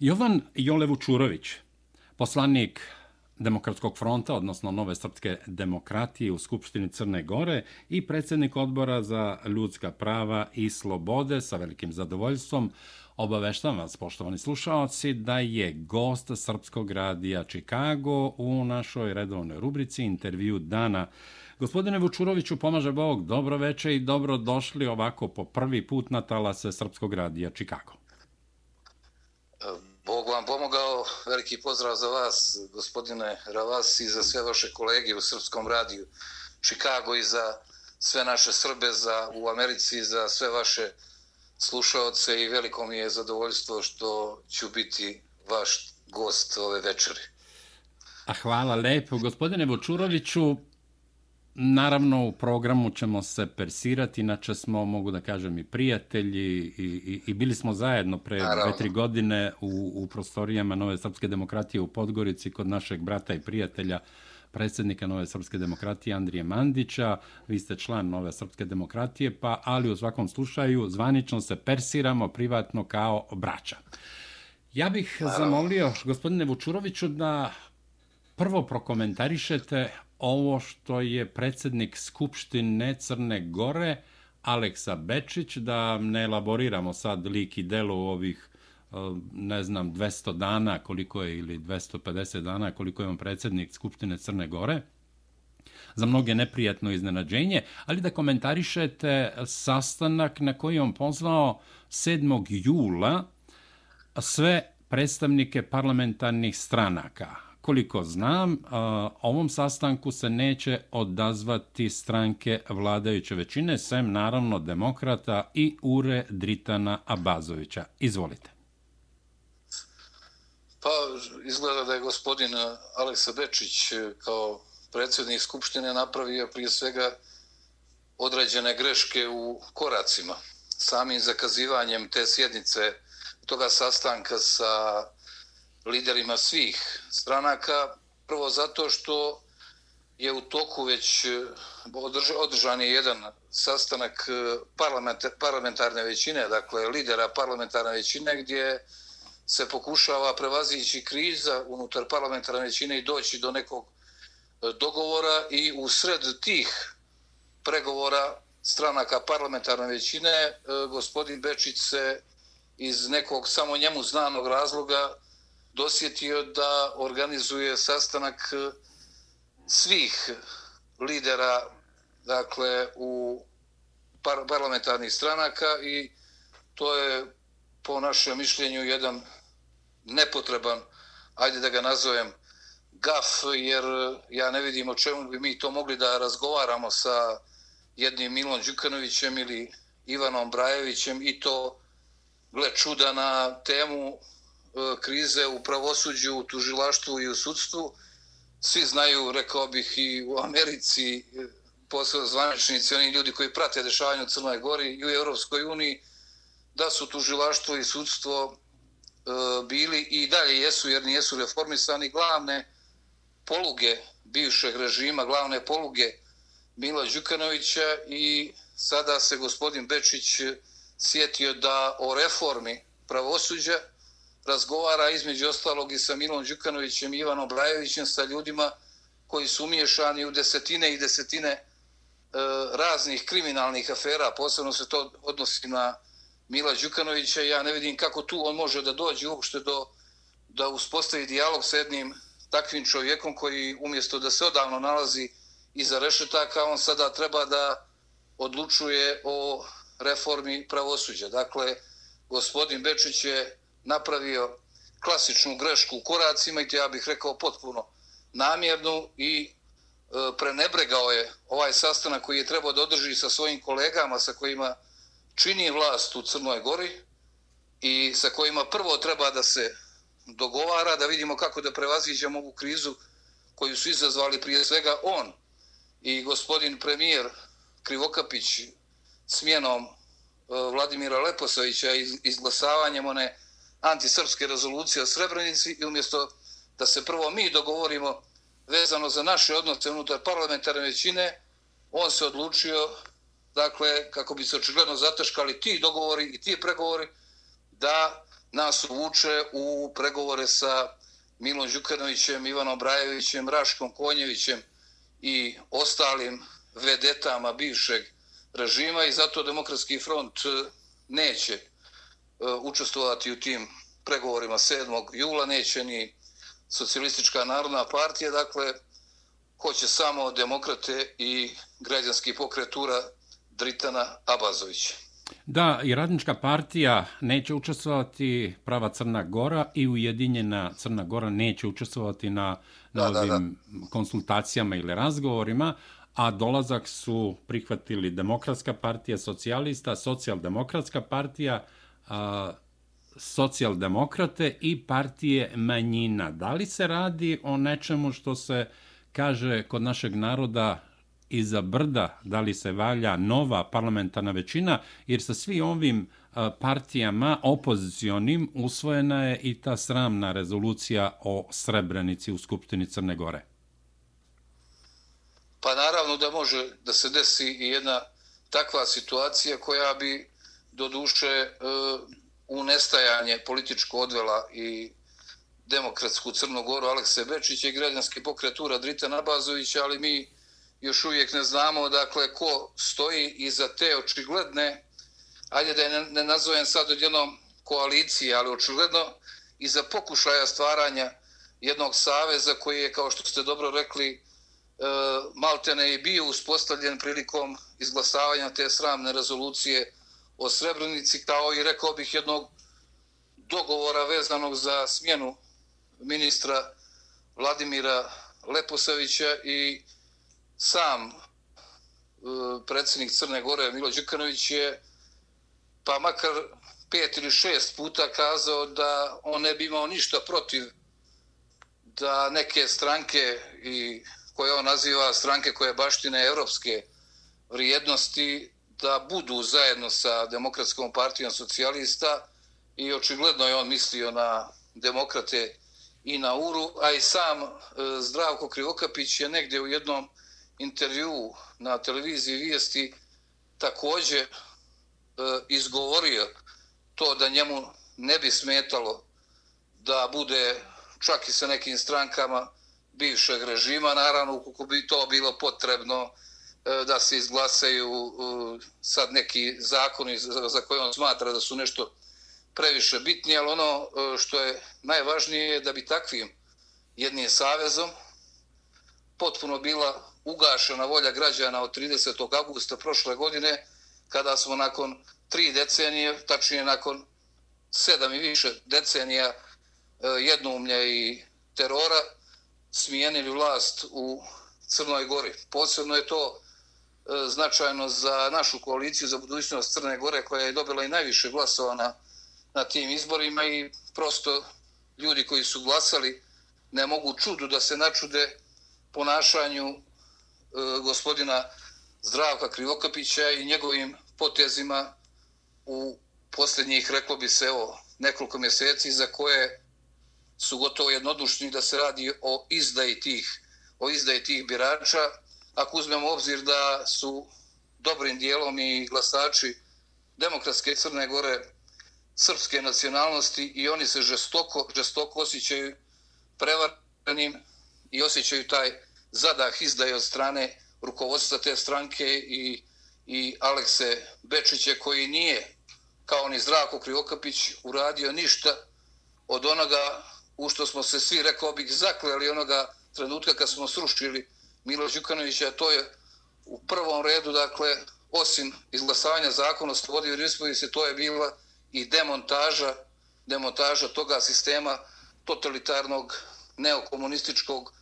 Jovan Jolevu Čurović, poslanik Demokratskog fronta, odnosno Nove srpske demokratije u Skupštini Crne Gore i predsjednik odbora za ljudska prava i slobode sa velikim zadovoljstvom obaveštam vas, poštovani slušalci, da je gost Srpskog radija Chicago u našoj redovnoj rubrici intervju dana. Gospodine Vučuroviću, pomaže Bog, dobro veče i dobro došli ovako po prvi put na talase Srpskog radija Chicago. Bog vam pomogao, veliki pozdrav za vas, gospodine Ravas, i za sve vaše kolege u Srpskom radiju Chicago i za sve naše Srbe za, u Americi, za sve vaše slušaoce i veliko mi je zadovoljstvo što ću biti vaš gost ove večeri. A hvala lepo. Gospodine Vočuroviću, Naravno, u programu ćemo se persirati, inače smo, mogu da kažem, i prijatelji i, i, i bili smo zajedno pre Naravno. dve, tri godine u, u prostorijama Nove Srpske demokratije u Podgorici kod našeg brata i prijatelja, predsjednika Nove Srpske demokratije Andrije Mandića. Vi ste član Nove Srpske demokratije, pa ali u svakom slušaju zvanično se persiramo privatno kao braća. Ja bih Naravno. zamolio gospodine Vučuroviću da prvo prokomentarišete ovo što je predsjednik Skupštine Crne Gore, Aleksa Bečić, da ne elaboriramo sad lik i delo ovih e, ne znam, 200 dana koliko je ili 250 dana koliko je on predsjednik Skupštine Crne Gore, za mnoge neprijatno iznenađenje, ali da komentarišete sastanak na koji on pozvao 7. jula sve predstavnike parlamentarnih stranaka koliko znam, ovom sastanku se neće odazvati stranke vladajuće većine, sem naravno demokrata i Ure Dritana Abazovića. Izvolite. Pa, izgleda da je gospodin Aleksa Bečić e, kao predsjednik Skupštine napravio prije svega određene greške u koracima. Samim zakazivanjem te sjednice toga sastanka sa liderima svih stranaka. Prvo zato što je u toku već e, održan je jedan sastanak e, parlamentarne većine, dakle lidera parlamentarne većine, gdje se pokušava prevazići kriza unutar parlamentarne većine i doći do nekog e, dogovora i u sred tih pregovora stranaka parlamentarne većine gospodin Bečić se iz nekog samo njemu znanog razloga dosjetio da organizuje sastanak eh, svih lidera dakle u par parlamentarnih stranaka i to je po našem mišljenju jedan nepotreban, ajde da ga nazovem gaf, jer eh, ja ne vidim o čemu bi mi to mogli da razgovaramo sa jednim Milom Đukanovićem ili Ivanom Brajevićem i to gle čuda na temu E, krize u pravosuđu, u tužilaštvu i u sudstvu. Svi znaju, rekao bih, i u Americi, e, zvaničnici, oni ljudi koji prate dešavanje u Crnoj Gori i u Europskoj uniji, da su tužilaštvo i sudstvo e, bili i dalje jesu, jer nijesu reformisani glavne poluge bivšeg režima, glavne poluge Mila Đukanovića i sada se gospodin Bečić sjetio da o reformi pravosuđa razgovara između ostalog i sa Milom Đukanovićem i Ivanom Brajevićem sa ljudima koji su umješani u desetine i desetine e, raznih kriminalnih afera, posebno se to odnosi na Mila Đukanovića. Ja ne vidim kako tu on može da dođe uopšte do, da uspostavi dijalog sa jednim takvim čovjekom koji umjesto da se odavno nalazi iza rešetaka, on sada treba da odlučuje o reformi pravosuđa. Dakle, gospodin Bečić je napravio klasičnu grešku u koracima i to ja bih rekao potpuno namjernu i e, prenebregao je ovaj sastanak koji je trebao da održi sa svojim kolegama sa kojima čini vlast u Crnoj Gori i sa kojima prvo treba da se dogovara, da vidimo kako da prevaziđemo ovu krizu koju su izazvali prije svega on i gospodin premijer Krivokapić smjenom e, Vladimira Leposovića izglasavanjem one antisrpske rezolucije o Srebrenici i umjesto da se prvo mi dogovorimo vezano za naše odnose unutar parlamentarne većine, on se odlučio, dakle, kako bi se očigledno zateškali ti dogovori i ti pregovori, da nas uvuče u pregovore sa Milom Đukanovićem, Ivanom Brajevićem, Raškom Konjevićem i ostalim vedetama bivšeg režima i zato Demokratski front eh, neće učestvovati u tim pregovorima 7. jula, neće ni socijalistička narodna partija, dakle, hoće samo demokrate i građanski pokretura Dritana Abazovića. Da, i radnička partija neće učestvovati, prava Crna Gora i Ujedinjena Crna Gora neće učestvovati na, na da, ovim da, da. konsultacijama ili razgovorima, a dolazak su prihvatili Demokratska partija socijalista, Socijaldemokratska partija, a, socijaldemokrate i partije manjina. Da li se radi o nečemu što se kaže kod našeg naroda iza brda, da li se valja nova parlamentarna većina, jer sa svi ovim partijama opozicionim usvojena je i ta sramna rezolucija o Srebrenici u Skupštini Crne Gore. Pa naravno da može da se desi i jedna takva situacija koja bi do duše e, u nestajanje političko odvela i demokratsku Crnogoru Alekse Bečića i građanski pokretura Drita Nabazovića, ali mi još uvijek ne znamo dakle ko stoji iza te očigledne, ajde da je ne, ne nazovem sad odjednom koalicije, ali očigledno iza pokušaja stvaranja jednog saveza koji je, kao što ste dobro rekli, e, maltene i bio uspostavljen prilikom izglasavanja te sramne rezolucije o Srebrenici, kao i rekao bih jednog dogovora vezanog za smjenu ministra Vladimira Leposavića i sam e, predsjednik Crne Gore Milo Đukanović je pa makar pet ili šest puta kazao da on ne bi imao ništa protiv da neke stranke i koje on naziva stranke koje baštine evropske vrijednosti da budu zajedno sa Demokratskom partijom socijalista i očigledno je on mislio na demokrate i na URU, a i sam e, Zdravko Krivokapić je negdje u jednom intervju na televiziji vijesti također e, izgovorio to da njemu ne bi smetalo da bude čak i sa nekim strankama bivšeg režima, naravno ukoliko bi to bilo potrebno E, da se izglasaju e, sad neki zakoni za koje on smatra da su nešto previše bitni, ali ono e, što je najvažnije je da bi takvim jednim savezom potpuno bila ugašena volja građana od 30. augusta prošle godine, kada smo nakon tri decenije, tačnije nakon sedam i više decenija jednoumlja i terora, smijenili vlast u Crnoj Gori. Posebno je to E, značajno za našu koaliciju za budućnost Crne Gore, koja je dobila i najviše glasova na, na tim izborima i prosto ljudi koji su glasali ne mogu čudu da se načude ponašanju E, gospodina Zdravka Krivokapića i njegovim potezima u posljednjih, reklo bi se, evo, nekoliko mjeseci za koje su gotovo jednodušni da se radi o izdaji tih, o izdaji tih birača. Ako uzmemo obzir da su dobrim dijelom i glasači demokratske Crne Gore srpske nacionalnosti i oni se žestoko, žestoko osjećaju prevarenim i osjećaju taj zadah izdaje od strane rukovodstva te stranke i, i Alekse Bečiće koji nije kao ni Zdravko Krivokapić uradio ništa od onoga u što smo se svi, rekao bih, zakleli onoga trenutka kad smo srušili Milo Đukanovića, to je u prvom redu, dakle, osim izglasavanja zakona o slobodi i to je bila i demontaža, demontaža toga sistema totalitarnog neokomunističkog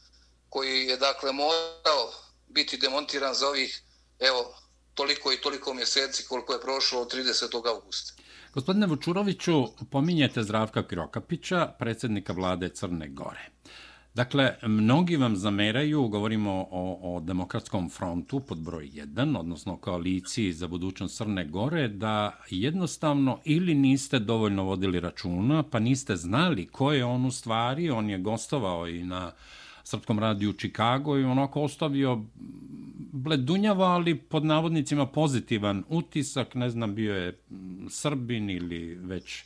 koji je dakle morao biti demontiran za ovih evo toliko i toliko mjeseci koliko je prošlo od 30. augusta. Gospodine Vučuroviću, pominjete Zdravka Kirokapića, predsjednika vlade Crne Gore. Dakle, mnogi vam zameraju, govorimo o, o demokratskom frontu pod broj 1, odnosno koaliciji za budućnost Crne Gore, da jednostavno ili niste dovoljno vodili računa, pa niste znali ko je on u stvari, on je gostovao i na srpskom radiju u Čikago i onako ostavio bledunjava, ali pod navodnicima pozitivan utisak, ne znam, bio je Srbin ili već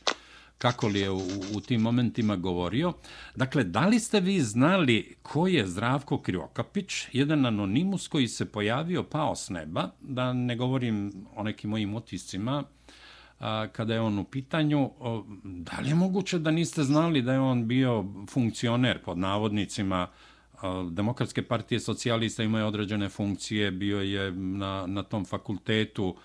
kako li je u, u tim momentima govorio. Dakle, da li ste vi znali ko je Zdravko Kriokapić, jedan anonimus koji se pojavio pao s neba, da ne govorim o nekim mojim otiscima, a, kada je on u pitanju, o, da li je moguće da niste znali da je on bio funkcioner pod navodnicima Demokratske partije socijalista imaju određene funkcije, bio je na, na tom fakultetu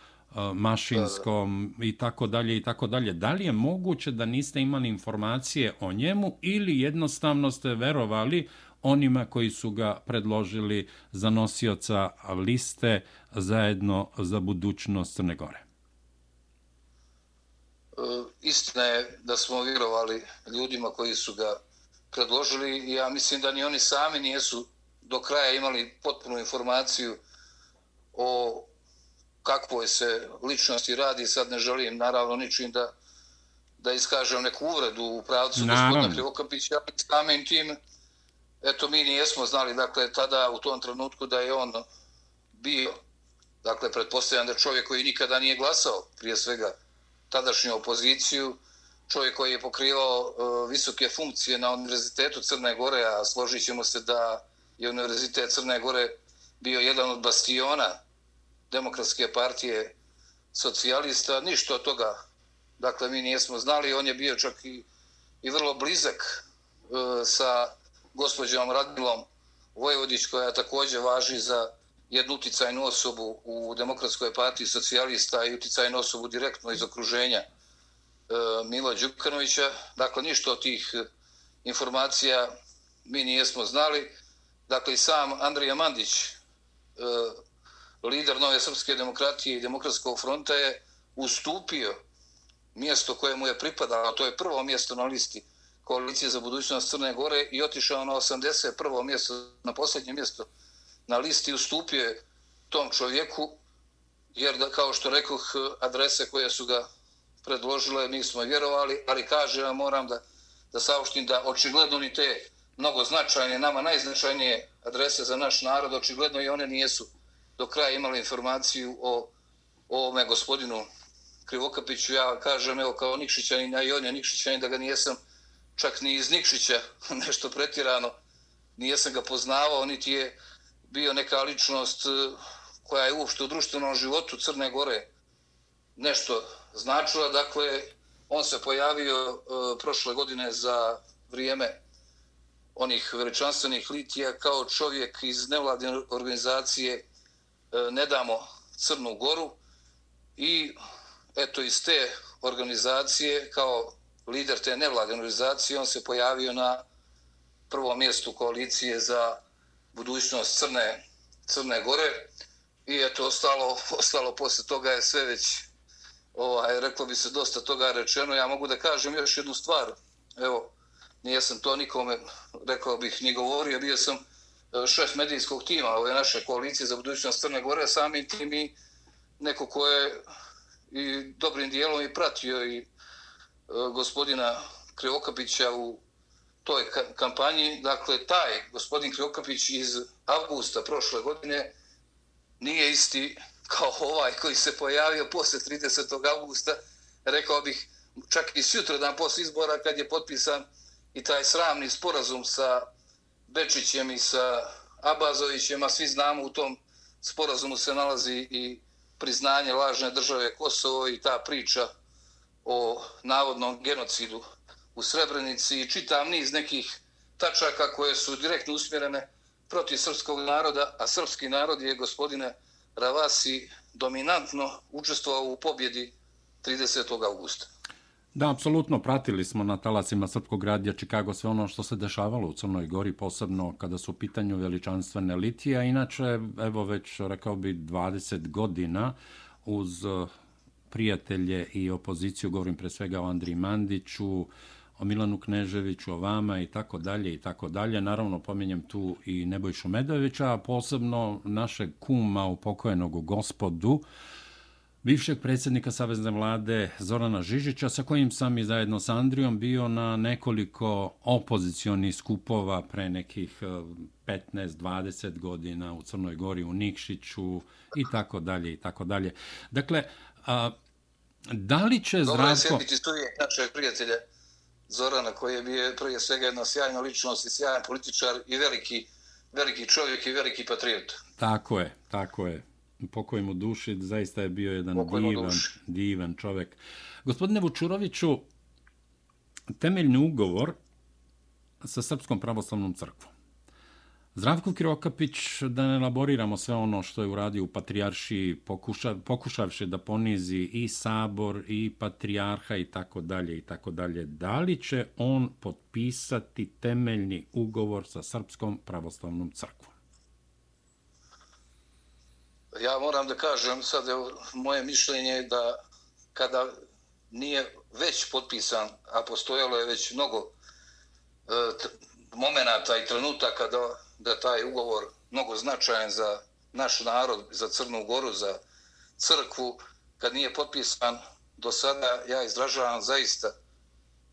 mašinskom i tako dalje i tako dalje. Da li je moguće da niste imali informacije o njemu ili jednostavno ste verovali onima koji su ga predložili za nosioca liste zajedno za budućnost Crne Gore? E, istina je da smo vjerovali ljudima koji su ga predložili i ja mislim da ni oni sami nijesu do kraja imali potpunu informaciju o kakvoj se ličnosti radi. Sad ne želim naravno ničim da, da iskažem neku uvredu u pravcu Naravno. gospodina Krivokapića, ali samim tim, eto mi nijesmo znali, dakle, tada u tom trenutku da je on bio, dakle, pretpostavljam da čovjek koji nikada nije glasao, prije svega, tadašnju opoziciju, čovjek koji je pokrivao uh, visoke funkcije na Univerzitetu Crne Gore, a složit ćemo se da je Univerzitet Crne Gore bio jedan od bastiona demokratske partije socijalista, ništa od toga. Dakle, mi nismo znali, on je bio čak i, i vrlo blizak e, sa gospođom Radmilom Vojvodić, koja također važi za jednu uticajnu osobu u demokratskoj partiji socijalista i uticajnu osobu direktno iz okruženja E, Mila Đukanovića. Dakle, ništa od tih informacija mi nismo znali. Dakle, i sam Andrija Mandić, e, lider Nove Srpske demokratije i Demokratskog fronta, je ustupio mjesto koje mu je pripadalo, to je prvo mjesto na listi koalicije za budućnost Crne Gore i otišao na 81. mjesto, na posljednje mjesto na listi, ustupio je tom čovjeku, jer da, kao što rekoh, adrese koje su ga predložile, mi smo vjerovali, ali kaže, ja moram da, da saopštim da očigledno ni te mnogo značajne, nama najznačajnije adrese za naš narod, očigledno i one nijesu do kraja imali informaciju o, o ovome gospodinu Krivokapiću. Ja kažem, evo, kao Nikšićanin, a i on je Nikšićanin, da ga nijesam čak ni iz Nikšića nešto pretirano, nijesam ga poznavao, niti je bio neka ličnost e, koja je uopšte u društvenom životu Crne Gore nešto značila. Dakle, on se pojavio e, prošle godine za vrijeme onih veličanstvenih litija kao čovjek iz nevladine organizacije E, ne damo Crnu Goru i eto iz te organizacije kao lider te nevladine organizacije on se pojavio na prvom mjestu koalicije za budućnost Crne, Crne Gore i eto ostalo, ostalo posle toga je sve već ovaj, reklo bi se dosta toga rečeno. Ja mogu da kažem još jednu stvar. Evo, nijesam to nikome, rekao bih, ni govorio. Bio sam šef medijskog tima ove naše koalicije za budućnost Crne Gore, sami tim i neko ko je i dobrim dijelom i pratio i e, gospodina Krivokapića u toj kampanji. Dakle, taj gospodin Krivokapić iz avgusta prošle godine nije isti kao ovaj koji se pojavio posle 30. augusta, rekao bih čak i sutra dan posle izbora kad je potpisan i taj sramni sporazum sa Bečićem i sa Abazovićem, a svi znamo u tom sporazumu se nalazi i priznanje lažne države Kosovo i ta priča o navodnom genocidu u Srebrenici i čitam niz nekih tačaka koje su direktno usmjerene protiv srpskog naroda, a srpski narod je, gospodine Ravasi dominantno učestvovao u pobjedi 30. augusta. Da, apsolutno pratili smo na talasima Srpkog radija Čikago sve ono što se dešavalo u Crnoj Gori, posebno kada su u pitanju veličanstvene litije. Inače, evo već rekao bi 20 godina uz eh, prijatelje i opoziciju, govorim pre svega o Andriji Mandiću, o Milanu Kneževiću, o vama i tako dalje i tako dalje. Naravno, pominjem tu i Nebojšu Medovića, a posebno našeg kuma upokojenog gospodu, bivšeg predsjednika Savezne vlade Zorana Žižića, sa kojim sam i zajedno sa Andrijom bio na nekoliko opozicijonih skupova pre nekih 15-20 eh, godina u Crnoj Gori, u Nikšiću i tako dalje i tako dalje. Dakle, a, Da li će Zdravko... Dobro je sjetiti studije našeg prijatelja Zorana, koji je bio prije svega jedna sjajna ličnost i sjajan političar i veliki, veliki čovjek i veliki patriot. Tako je, tako je. Pokoj mu duši, zaista je bio jedan divan, divan čovjek. Gospodine Vučuroviću, temeljni ugovor sa Srpskom pravoslavnom crkvom. Zdravko Kirokapić, da ne elaboriramo sve ono što je uradio u Patrijaršiji, pokuša, pokušavši da ponizi i sabor, i patrijarha, i tako dalje, i tako dalje. Da li će on potpisati temeljni ugovor sa Srpskom pravoslavnom crkvom? Ja moram da kažem, sad evo, moje mišljenje da kada nije već potpisan, a postojalo je već mnogo e, momenata i trenutaka da da taj ugovor mnogo značajan za naš narod, za Crnu Goru, za crkvu, kad nije potpisan do sada, ja izražavam zaista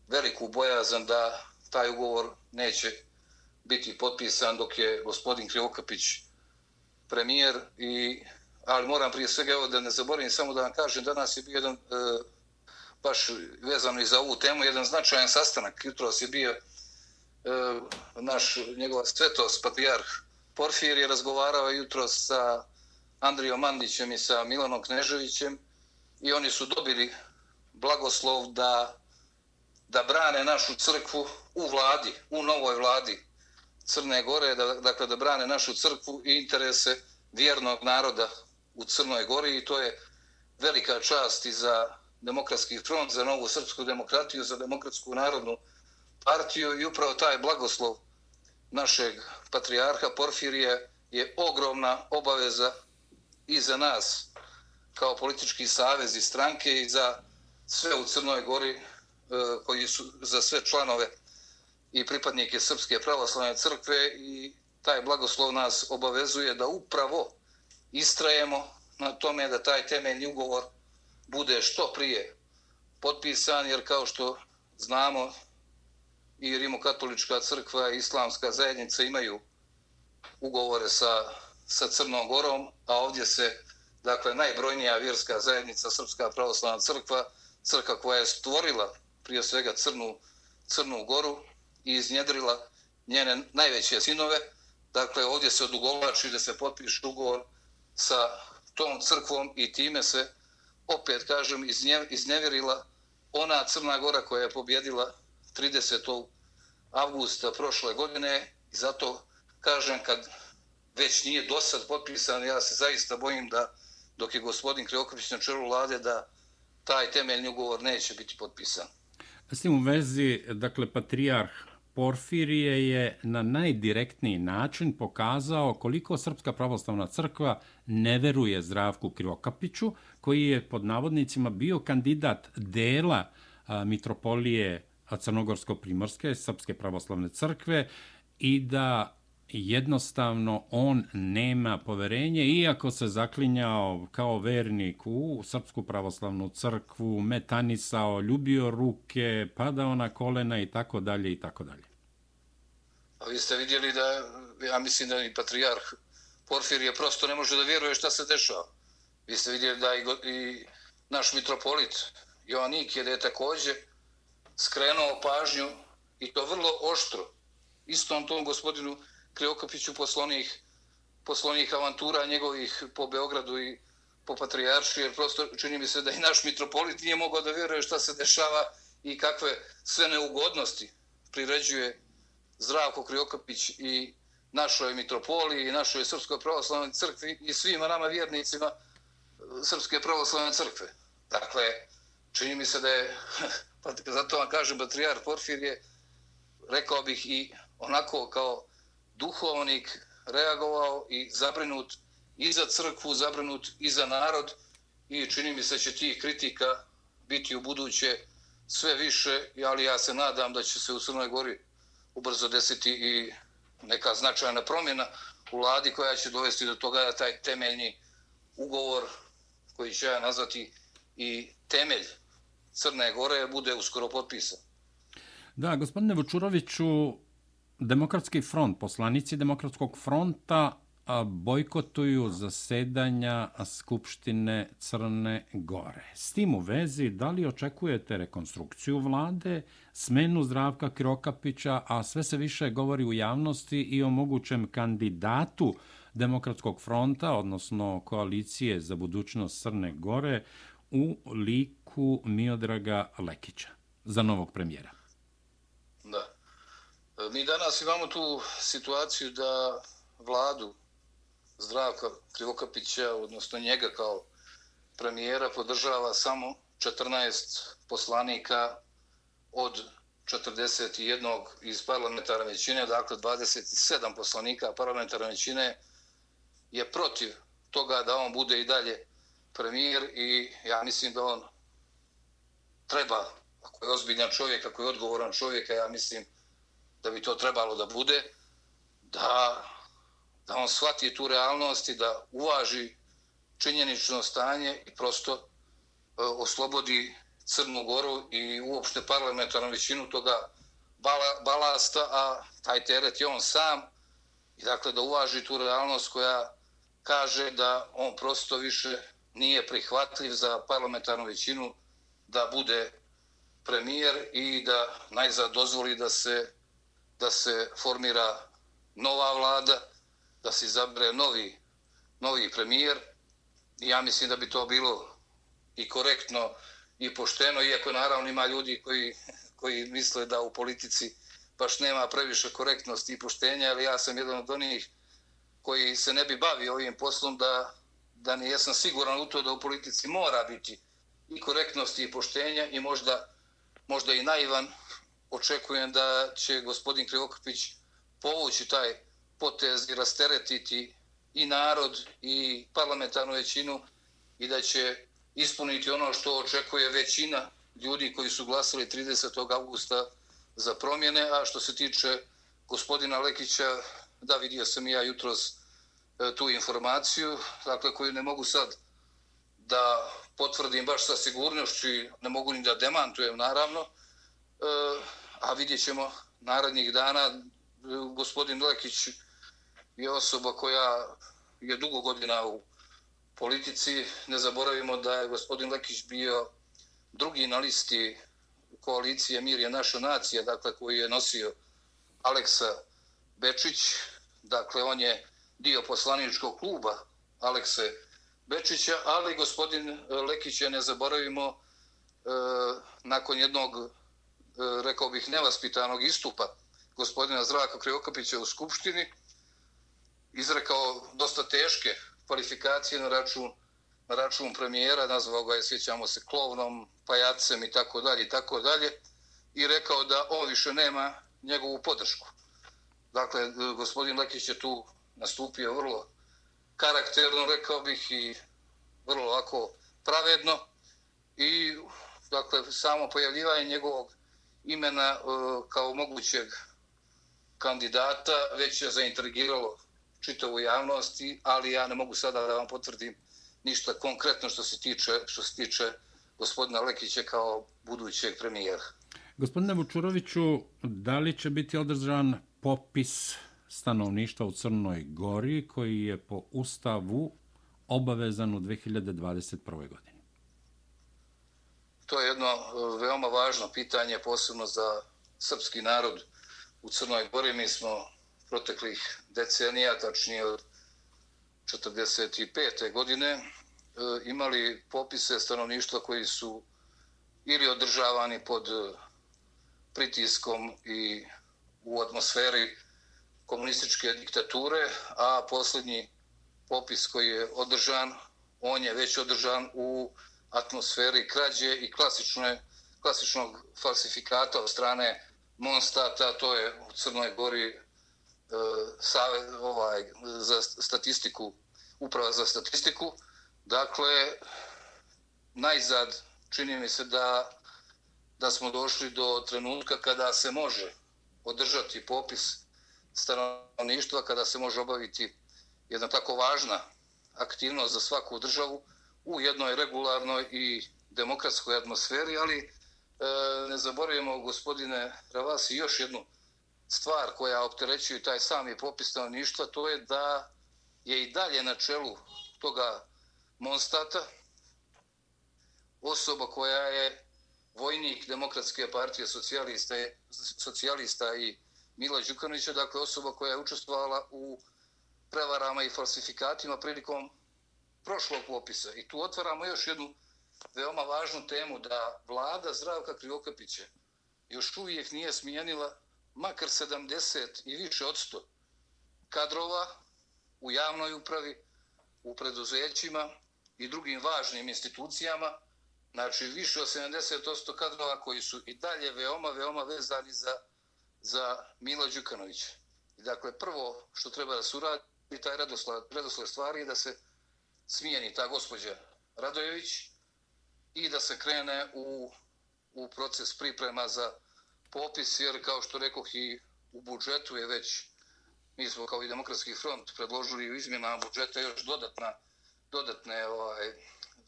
veliku bojazan da taj ugovor neće biti potpisan dok je gospodin Krivokapić premijer i ali moram prije svega evo da ne zaboravim samo da vam kažem danas je bio jedan e, baš vezano i za ovu temu jedan značajan sastanak. Jutros je bio E, naš njegova svetost, patrijarh Porfir je razgovarao jutro sa Andrijom Mandićem i sa Milanom Kneževićem i oni su dobili blagoslov da, da brane našu crkvu u vladi, u novoj vladi. Crne Gore, da, dakle da brane našu crkvu i interese vjernog naroda u Crnoj Gori i to je velika čast i za demokratski front, za novu srpsku demokratiju, za demokratsku narodnu partiju i upravo taj blagoslov našeg patrijarha Porfirije je ogromna obaveza i za nas kao politički savez i stranke i za sve u Crnoj Gori e, koji su za sve članove i pripadnike Srpske pravoslavne crkve i taj blagoslov nas obavezuje da upravo istrajemo na tome da taj temeljni ugovor bude što prije potpisan, jer kao što znamo, i Rimokatolička crkva i Islamska zajednica imaju ugovore sa, sa Crnom Gorom, a ovdje se, dakle, najbrojnija vjerska zajednica, Srpska pravoslavna crkva, crkva koja je stvorila prije svega Crnu, Crnu Goru i iznjedrila njene najveće sinove, dakle, ovdje se odugovlači da se potpiše ugovor sa tom crkvom i time se, opet kažem, iznevjerila ona Crna Gora koja je pobjedila 30. avgusta prošle godine i zato kažem kad već nije do sad potpisan, ja se zaista bojim da dok je gospodin Krioković na čelu vlade da taj temeljni ugovor neće biti potpisan. S tim u vezi, dakle, patrijarh Porfirije je na najdirektniji način pokazao koliko Srpska pravoslavna crkva ne veruje Zdravku Krivokapiću, koji je pod navodnicima bio kandidat dela a, mitropolije Crnogorsko-Primorske, Srpske pravoslavne crkve i da jednostavno on nema poverenje, iako se zaklinjao kao vernik u Srpsku pravoslavnu crkvu, metanisao, ljubio ruke, padao na kolena i tako dalje i tako dalje. A vi ste vidjeli da, ja mislim da i patrijarh Porfir je prosto ne može da vjeruje šta se dešava. Vi ste vidjeli da i, i naš mitropolit Joannik je da je također skrenuo pažnju i to vrlo oštro istom tom gospodinu Kriokopiću poslonih, poslonih avantura njegovih po Beogradu i po Patrijaršu, jer prosto čini mi se da i naš mitropolit nije mogao da vjeruje šta se dešava i kakve sve neugodnosti priređuje Zdravko Kriokopić i našoj mitropoliji i našoj Srpskoj pravoslavnoj crkvi i svima nama vjernicima Srpske pravoslavne crkve. Dakle, čini mi se da je Pa zato vam kažem, Patrijar Porfir je, rekao bih i onako kao duhovnik reagovao i zabrinut i za crkvu, zabrinut i za narod i čini mi se će tih kritika biti u buduće sve više, ali ja se nadam da će se u Crnoj Gori ubrzo desiti i neka značajna promjena u vladi koja će dovesti do toga da taj temeljni ugovor koji će ja nazvati i temelj Crne Gore bude uskoro potpisan. Da, gospodine Vučuroviću, Demokratski front, poslanici Demokratskog fronta bojkotuju zasedanja Skupštine Crne Gore. S tim u vezi, da li očekujete rekonstrukciju vlade, smenu Zdravka Krokapića, a sve se više govori u javnosti i o mogućem kandidatu Demokratskog fronta, odnosno koalicije za budućnost Crne Gore, u liku Miodraga Lekića za novog premijera? E, mi danas imamo tu situaciju da vladu Zdravka Krivokapića, odnosno njega kao premijera, podržava samo 14 poslanika od 41 iz parlamentarne većine, dakle 27 poslanika parlamentarne većine je protiv toga da on bude i dalje premijer i ja mislim da on treba, ako je ozbiljan čovjek, ako je odgovoran čovjek, ja mislim da bi to trebalo da bude, da da on shvati tu realnost i da uvaži činjenično stanje i prosto e, oslobodi Crnu Goru i uopšte parlamentarnu većinu toga balasta, a taj teret je on sam. I dakle da uvaži tu realnost koja kaže da on prosto više nije prihvatljiv za parlamentarnu većinu da bude premijer i da najzad dozvoli da se da se formira nova vlada da se izabre novi, novi premijer. Ja mislim da bi to bilo i korektno i pošteno, iako naravno ima ljudi koji, koji misle da u politici baš nema previše korektnosti i poštenja, ali ja sam jedan od onih koji se ne bi bavio ovim poslom da, da ne jesam siguran u to da u politici mora biti i korektnosti i poštenja i možda, možda i naivan očekujem da će gospodin Krivokapić povući taj potez i rasteretiti i narod i parlamentarnu većinu i da će ispuniti ono što očekuje većina ljudi koji su glasili 30. augusta za promjene, a što se tiče gospodina Lekića, da vidio sam ja jutros e, tu informaciju, dakle koju ne mogu sad da potvrdim baš sa sigurnošću i ne mogu ni da demantujem naravno, e, a vidjet ćemo narednih dana gospodin Lekić je osoba koja je dugo godina u politici. Ne zaboravimo da je gospodin Lekić bio drugi na listi koalicije Mir je naša nacija, dakle koji je nosio Aleksa Bečić. Dakle, on je dio poslaničkog kluba Alekse Bečića, ali gospodin Lekić je, ne zaboravimo, e, nakon jednog, E, rekao bih, nevaspitanog istupa gospodina Zdravka Krivokapića u Skupštini, izrekao dosta teške kvalifikacije na račun, na račun premijera, nazvao ga je, sjećamo se, klovnom, pajacem i tako dalje i tako dalje, i rekao da on više nema njegovu podršku. Dakle, e, gospodin Lekić je tu nastupio vrlo karakterno, rekao bih, i vrlo ovako pravedno. I, dakle, samo pojavljivanje njegovog imena e, kao mogućeg kandidata već je zaintrigiralo čitavu javnost, ali ja ne mogu sada da vam potvrdim ništa konkretno što se tiče, što se tiče gospodina Lekića kao budućeg premijera. Gospodine Vučuroviću, da li će biti održan popis stanovništva u Crnoj Gori koji je po ustavu obavezan u 2021. godini? To je jedno e, veoma važno pitanje, posebno za srpski narod u Crnoj Gori. Mi smo proteklih decenija, tačnije od 45. godine, e, imali popise stanovništva koji su ili održavani pod e, pritiskom i u atmosferi komunističke diktature, a posljednji popis koji je održan, on je već održan u atmosferi krađe i klasičnog falsifikata od strane Monstata, to je u Crnoj Gori e, save, ovaj, za statistiku, uprava za statistiku. Dakle, najzad čini mi se da, da smo došli do trenutka kada se može održati popis stanovništva, kada se može obaviti jedna tako važna aktivnost za svaku državu u jednoj regularnoj i demokratskoj atmosferi, ali e, ne zaboravimo, gospodine Ravasi, još jednu stvar koja opterećuje taj sami popis stanovništva, to je da je i dalje na čelu toga Monstata, osoba koja je vojnik Demokratske partije socijalista, socijalista i Mila Đukanovića, dakle osoba koja je učestvovala u prevarama i falsifikatima prilikom prošlog popisa. I tu otvaramo još jednu veoma važnu temu da vlada Zdravka Krivokapića još uvijek nije smijenila makar 70 i više od 100 kadrova u javnoj upravi, u preduzećima i drugim važnim institucijama, znači više od 70% kadrova koji su i dalje veoma, veoma vezani za, za Mila Đukanovića. I dakle, prvo što treba da se uradi, taj redosled, redosled stvari je da se smijeni ta gospođa Radojević i da se krene u, u proces priprema za popis, jer kao što rekoh i u budžetu je već, mi smo kao i Demokratski front predložili u izmjenama budžeta još dodatna, dodatne ovaj,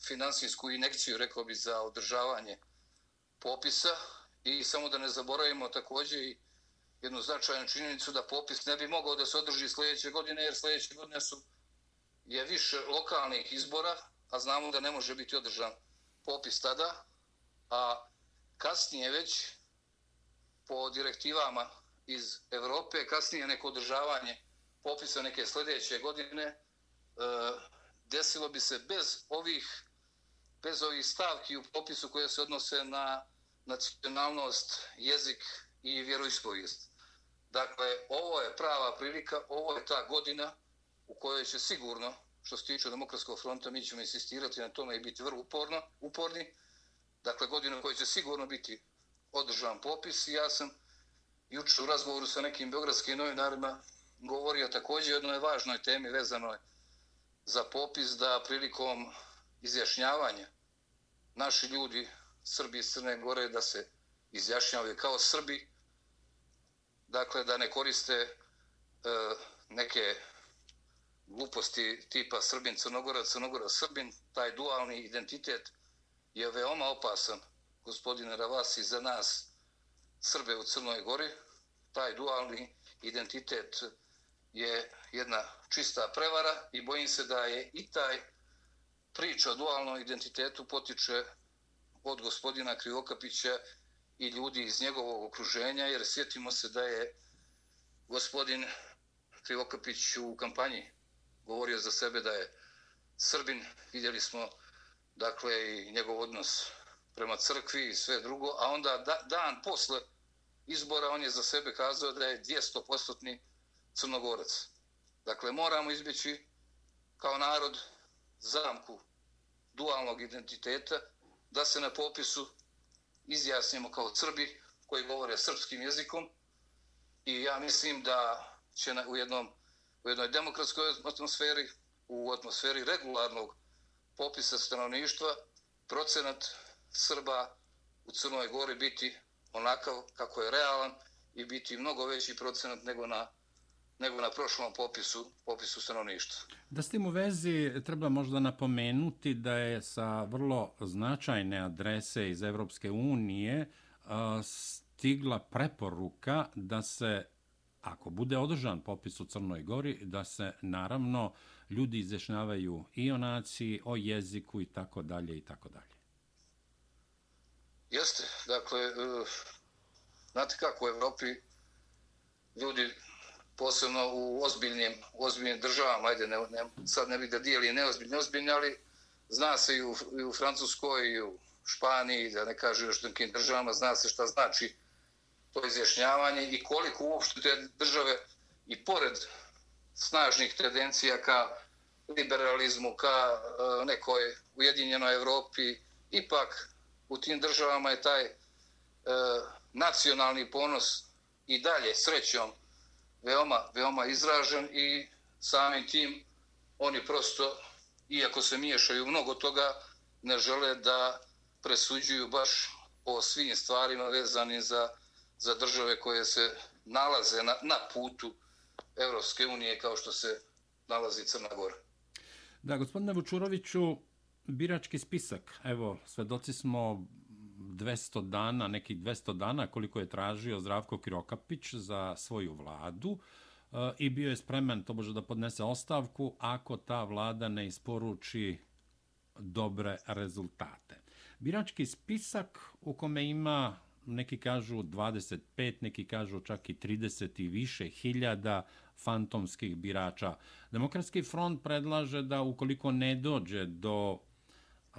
finansijsku inekciju, rekao bi, za održavanje popisa. I samo da ne zaboravimo također i jednu značajnu činjenicu da popis ne bi mogao da se održi sljedeće godine, jer sljedeće godine su je više lokalnih izbora, a znamo da ne može biti održan popis tada, a kasnije već po direktivama iz Evrope, kasnije neko održavanje popisa neke sljedeće godine, e, desilo bi se bez ovih, bez ovih stavki u popisu koje se odnose na nacionalnost, jezik i vjeroispovijest. Dakle, ovo je prava prilika, ovo je ta godina u kojoj će sigurno, što se tiče demokratskog fronta, mi ćemo insistirati na tome i biti vrlo uporno, uporni. Dakle, godina koji će sigurno biti održavan popis. Ja sam jučer u razgovoru sa nekim beogradskim novinarima govorio također o jednoj važnoj temi vezanoj za popis da prilikom izjašnjavanja naši ljudi, Srbi iz Crne Gore, da se izjašnjavaju kao Srbi, dakle da ne koriste e, neke gluposti tipa Srbin, Crnogora, Crnogora, Srbin, taj dualni identitet je veoma opasan, gospodine Ravasi, za nas Srbe u Crnoj Gori. Taj dualni identitet je jedna čista prevara i bojim se da je i taj priča o dualnom identitetu potiče od gospodina Krivokapića i ljudi iz njegovog okruženja, jer sjetimo se da je gospodin Krivokapić u kampanji govorio za sebe da je Srbin, vidjeli smo dakle i njegov odnos prema crkvi i sve drugo, a onda da, dan posle izbora on je za sebe kazao da je 200-postotni crnogorac. Dakle, moramo izbjeći kao narod zamku dualnog identiteta, da se na popisu izjasnimo kao Srbi koji govore srpskim jezikom i ja mislim da će na, u, jednom, u jednoj demokratskoj atmosferi, u atmosferi regularnog popisa stanovništva, procenat Srba u Crnoj Gori biti onakav kako je realan i biti mnogo veći procenat nego na nego na prošlom popisu, popisu stanovništva. Da s tim u vezi treba možda napomenuti da je sa vrlo značajne adrese iz Evropske unije stigla preporuka da se, ako bude održan popis u Crnoj Gori, da se naravno ljudi izjašnjavaju i o naciji, o jeziku i tako dalje i tako dalje. Jeste, dakle, e, znate kako u Evropi ljudi posebno u ozbiljnim, ozbiljnim državama, ajde, ne, ne, sad ne bih da dijeli neozbiljni, neozbiljni, ali zna se i u, i u Francuskoj i u Španiji, da ne kažu još nekim državama, zna se šta znači to izjašnjavanje i koliko uopšte te države i pored snažnih tendencija ka liberalizmu, ka e, nekoj ujedinjenoj Evropi, ipak u tim državama je taj e, nacionalni ponos i dalje srećom veoma, veoma izražen i samim tim oni prosto, iako se miješaju mnogo toga, ne žele da presuđuju baš o svim stvarima vezanim za, za države koje se nalaze na, na putu Evropske unije kao što se nalazi Crna Gora. Da, gospodine Vučuroviću, birački spisak, evo, svedoci smo 200 dana, nekih 200 dana koliko je tražio Zdravko Kirokapić za svoju vladu. Eh, i bio je spreman to može da podnese ostavku ako ta vlada ne isporuči dobre rezultate. Birački spisak u kome ima neki kažu 25, neki kažu čak i 30 i više hiljada fantomskih birača. Demokratski front predlaže da ukoliko ne dođe do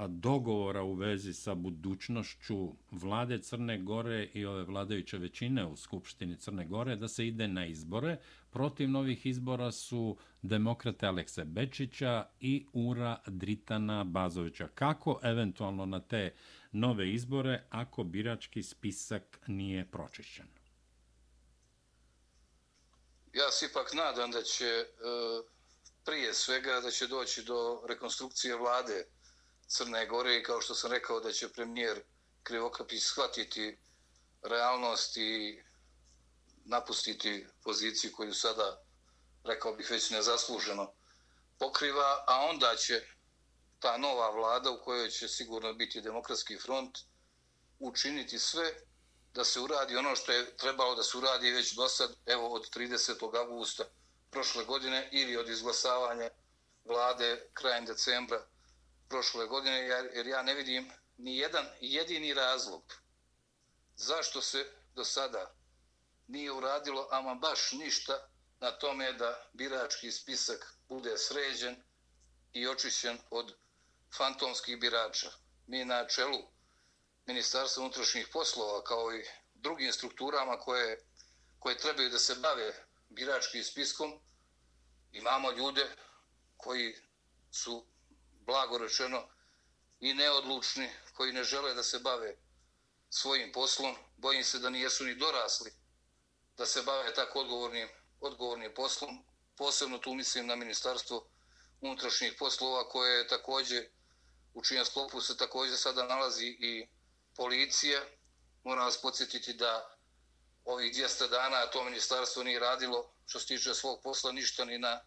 dogovora u vezi sa budućnošću vlade Crne Gore i ove vladajuće većine u Skupštini Crne Gore da se ide na izbore. Protiv novih izbora su demokrate Alekse Bečića i Ura Dritana Bazovića. Kako eventualno na te nove izbore ako birački spisak nije pročišćen? Ja se ipak nadam da će e, prije svega da će doći do rekonstrukcije vlade Crne Gore i kao što sam rekao da će premijer Krivokapić shvatiti realnost i napustiti poziciju koju sada, rekao bih, već nezasluženo pokriva, a onda će ta nova vlada u kojoj će sigurno biti demokratski front učiniti sve da se uradi ono što je trebalo da se uradi već do sad, evo od 30. augusta prošle godine ili od izglasavanja vlade krajem decembra prošle godine, jer ja ne vidim ni jedan jedini razlog zašto se do sada nije uradilo ama baš ništa na tome da birački spisak bude sređen i očišćen od fantomskih birača. Mi na čelu Ministarstva unutrašnjih poslova kao i drugim strukturama koje, koje trebaju da se bave biračkim spiskom imamo ljude koji su blago rečeno, i neodlučni, koji ne žele da se bave svojim poslom. Bojim se da nijesu ni dorasli da se bave tako odgovornim, odgovornim poslom. Posebno tu mislim na ministarstvo unutrašnjih poslova koje je također, u čijem sklopu se također sada nalazi i policija. Moram vas podsjetiti da ovih 200 dana to ministarstvo nije radilo što se tiče svog posla ništa ni na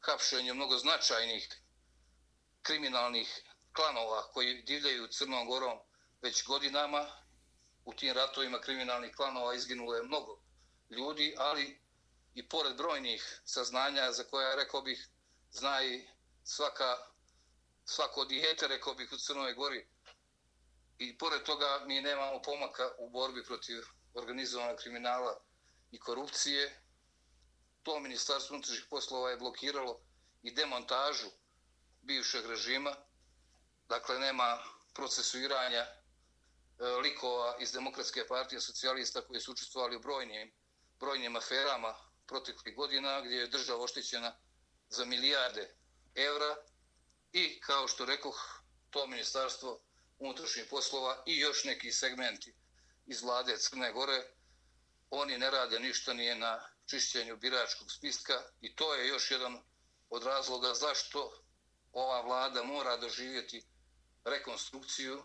hapšenju mnogo značajnih kriminalnih klanova koji divljaju Crnom Gorom već godinama. U tim ratovima kriminalnih klanova izginulo je mnogo ljudi, ali i pored brojnih saznanja za koja, rekao bih, zna i svaka, svako dijete, rekao bih, u Crnoj Gori. I pored toga mi nemamo pomaka u borbi protiv organizovanog kriminala i korupcije. To ministarstvo unutrašnjih poslova je blokiralo i demontažu bivšeg režima. Dakle, nema procesuiranja e, likova iz Demokratske partije socijalista koji su učestvovali u brojnim, brojnim aferama proteklih godina gdje je država oštećena za milijarde evra i, kao što rekoh, to ministarstvo unutrašnjih poslova i još neki segmenti iz vlade Crne Gore, oni ne rade ništa nije na čišćenju biračkog spiska i to je još jedan od razloga zašto ova vlada mora doživjeti rekonstrukciju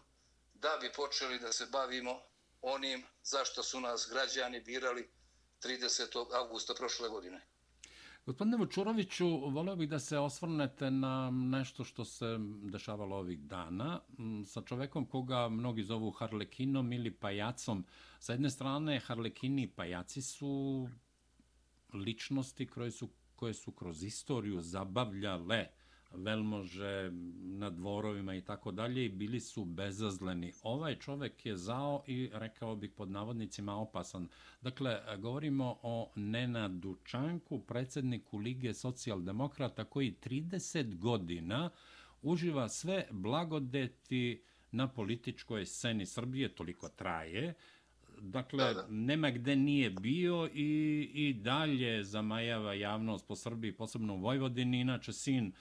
da bi počeli da se bavimo onim zašto su nas građani birali 30. augusta prošle godine. Gospodine Vučuroviću, voleo bih da se osvrnete na nešto što se dešavalo ovih dana sa čovekom koga mnogi zovu Harlekinom ili pajacom. Sa jedne strane, Harlekini i pajaci su ličnosti koje su, koje su kroz istoriju zabavljale uh, velmože na dvorovima i tako dalje i bili su bezazleni. Ovaj čovek je zao i rekao bih pod navodnicima opasan. Dakle, govorimo o Nenadu Čanku, predsjedniku Lige socijaldemokrata koji 30 godina uživa sve blagodeti na političkoj sceni Srbije, toliko traje, Dakle, da, da. nema gde nije bio i, i dalje zamajava javnost po Srbiji, posebno u Vojvodini. Inače, sin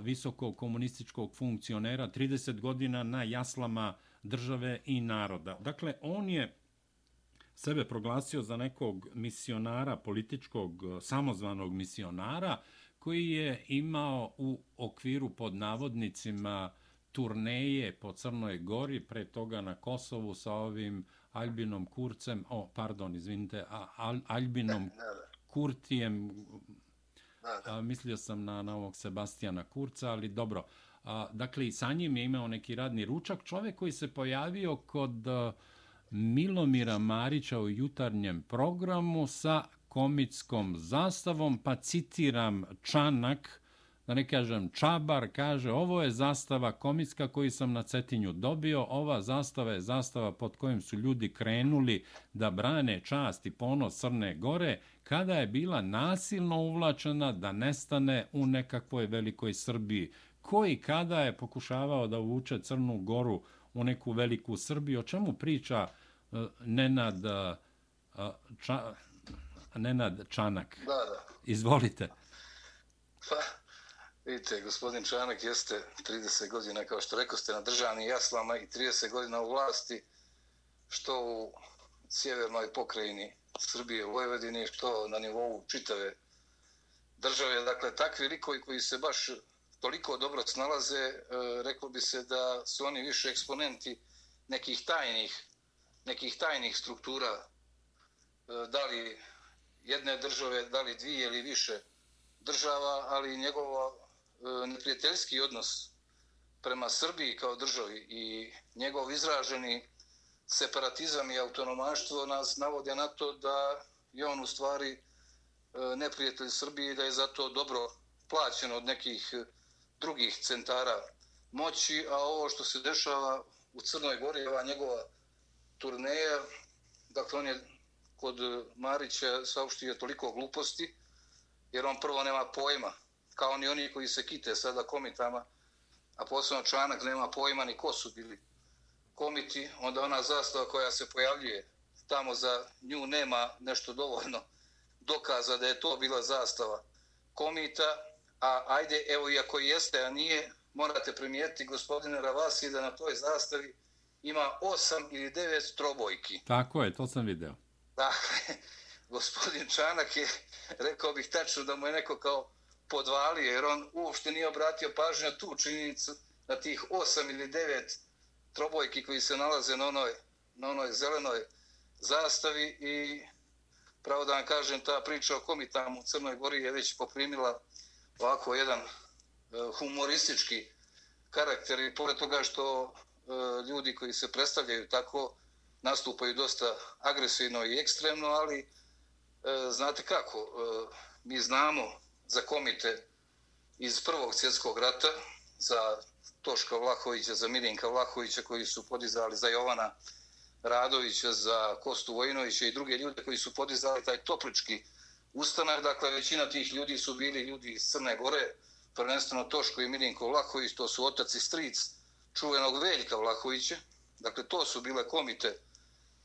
visokog komunističkog funkcionera 30 godina na jaslama države i naroda. Dakle, on je sebe proglasio za nekog misionara, političkog samozvanog misionara, koji je imao u okviru pod navodnicima turneje po Crnoj Gori, pre toga na Kosovu sa ovim Albinom Kurcem, o, pardon, izvinite, Al, Albinom Kurtijem, A, mislio sam na, na ovog Sebastijana Kurca, ali dobro. A, dakle, i sa njim je imao neki radni ručak. Čovek koji se pojavio kod a, Milomira Marića u jutarnjem programu sa komitskom zastavom, pa citiram Čanak, da ne kažem Čabar, kaže ovo je zastava komitska koju sam na Cetinju dobio, ova zastava je zastava pod kojim su ljudi krenuli da brane čast i ponos Crne Gore, kada je bila nasilno uvlačena da nestane u nekakvoj velikoj Srbiji. Koji kada je pokušavao da uvuče Crnu Goru u neku veliku Srbiju, o čemu priča uh, Nenad, uh, ča, Nenad Čanak? Da, da. Izvolite. Pa, Vidite, gospodin Čanak jeste 30 godina, kao što rekao ste, na državnim jaslama i 30 godina u vlasti, što u sjevernoj pokrajini Srbije, Vojvodine, što na nivou čitave države. Dakle, takvi likovi koji se baš toliko dobro snalaze, e, reklo bi se da su oni više eksponenti nekih tajnih, nekih tajnih struktura, e, da li jedne države, da li dvije ili više država, ali njegovo e, neprijateljski odnos prema Srbiji kao državi i njegov izraženi separatizam i autonomaštvo nas navode na to da je on u stvari e, neprijatelj Srbije i da je zato dobro plaćen od nekih e, drugih centara moći, a ovo što se dešava u Crnoj Gori, ova njegova turneja, dakle on je kod e, Marića saopštio toliko gluposti, jer on prvo nema pojma kao ni oni koji se kite sada komitama, a posebno članak nema pojma ni ko su bili komiti, onda ona zastava koja se pojavljuje tamo za nju nema nešto dovoljno dokaza da je to bila zastava komita, a ajde, evo i ako jeste, a nije, morate primijetiti gospodine Ravasi da na toj zastavi ima osam ili devet trobojki. Tako je, to sam video. Dakle, gospodin Čanak je, rekao bih tačno da mu je neko kao podvalio, jer on uopšte nije obratio pažnju na tu činjenicu na tih osam ili devet trobojki koji se nalaze na onoj, na onoj zelenoj zastavi i pravo da vam kažem, ta priča o komi tamo u Crnoj Gori je već poprimila ovako jedan e, humoristički karakter i pored toga što e, ljudi koji se predstavljaju tako nastupaju dosta agresivno i ekstremno, ali e, znate kako, mi znamo za komite iz Prvog svjetskog rata, za Toška Vlahovića, za Mirinka Vlahovića koji su podizali za Jovana Radovića, za Kostu Vojinovića i druge ljude koji su podizali taj toplički ustanak. Dakle, većina tih ljudi su bili ljudi iz Crne Gore, prvenstveno Toško i Mirinko Vlahović, to su otac i stric čuvenog Veljka Vlahovića. Dakle, to su bile komite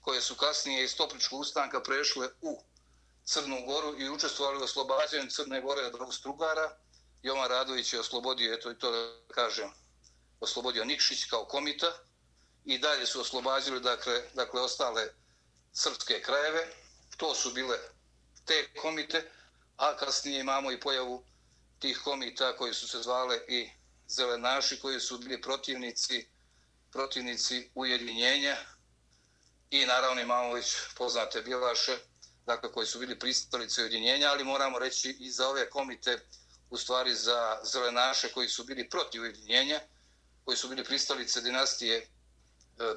koje su kasnije iz topličkog ustanka prešle u Crnu Goru i učestvovali u oslobađanju Crne Gore od Strugara. Jovan Radović je oslobodio, eto i to da kažem, oslobodio Nikšić kao komita i dalje su oslobađali dakle, dakle ostale srpske krajeve. To su bile te komite, a kasnije imamo i pojavu tih komita koji su se zvale i zelenaši koji su bili protivnici protivnici ujedinjenja i naravno imamo već poznate Bilaše dakle, koji su bili pristalice ujedinjenja, ali moramo reći i za ove komite, u stvari za zelenaše koji su bili protiv ujedinjenja, koji su bili pristalice dinastije e,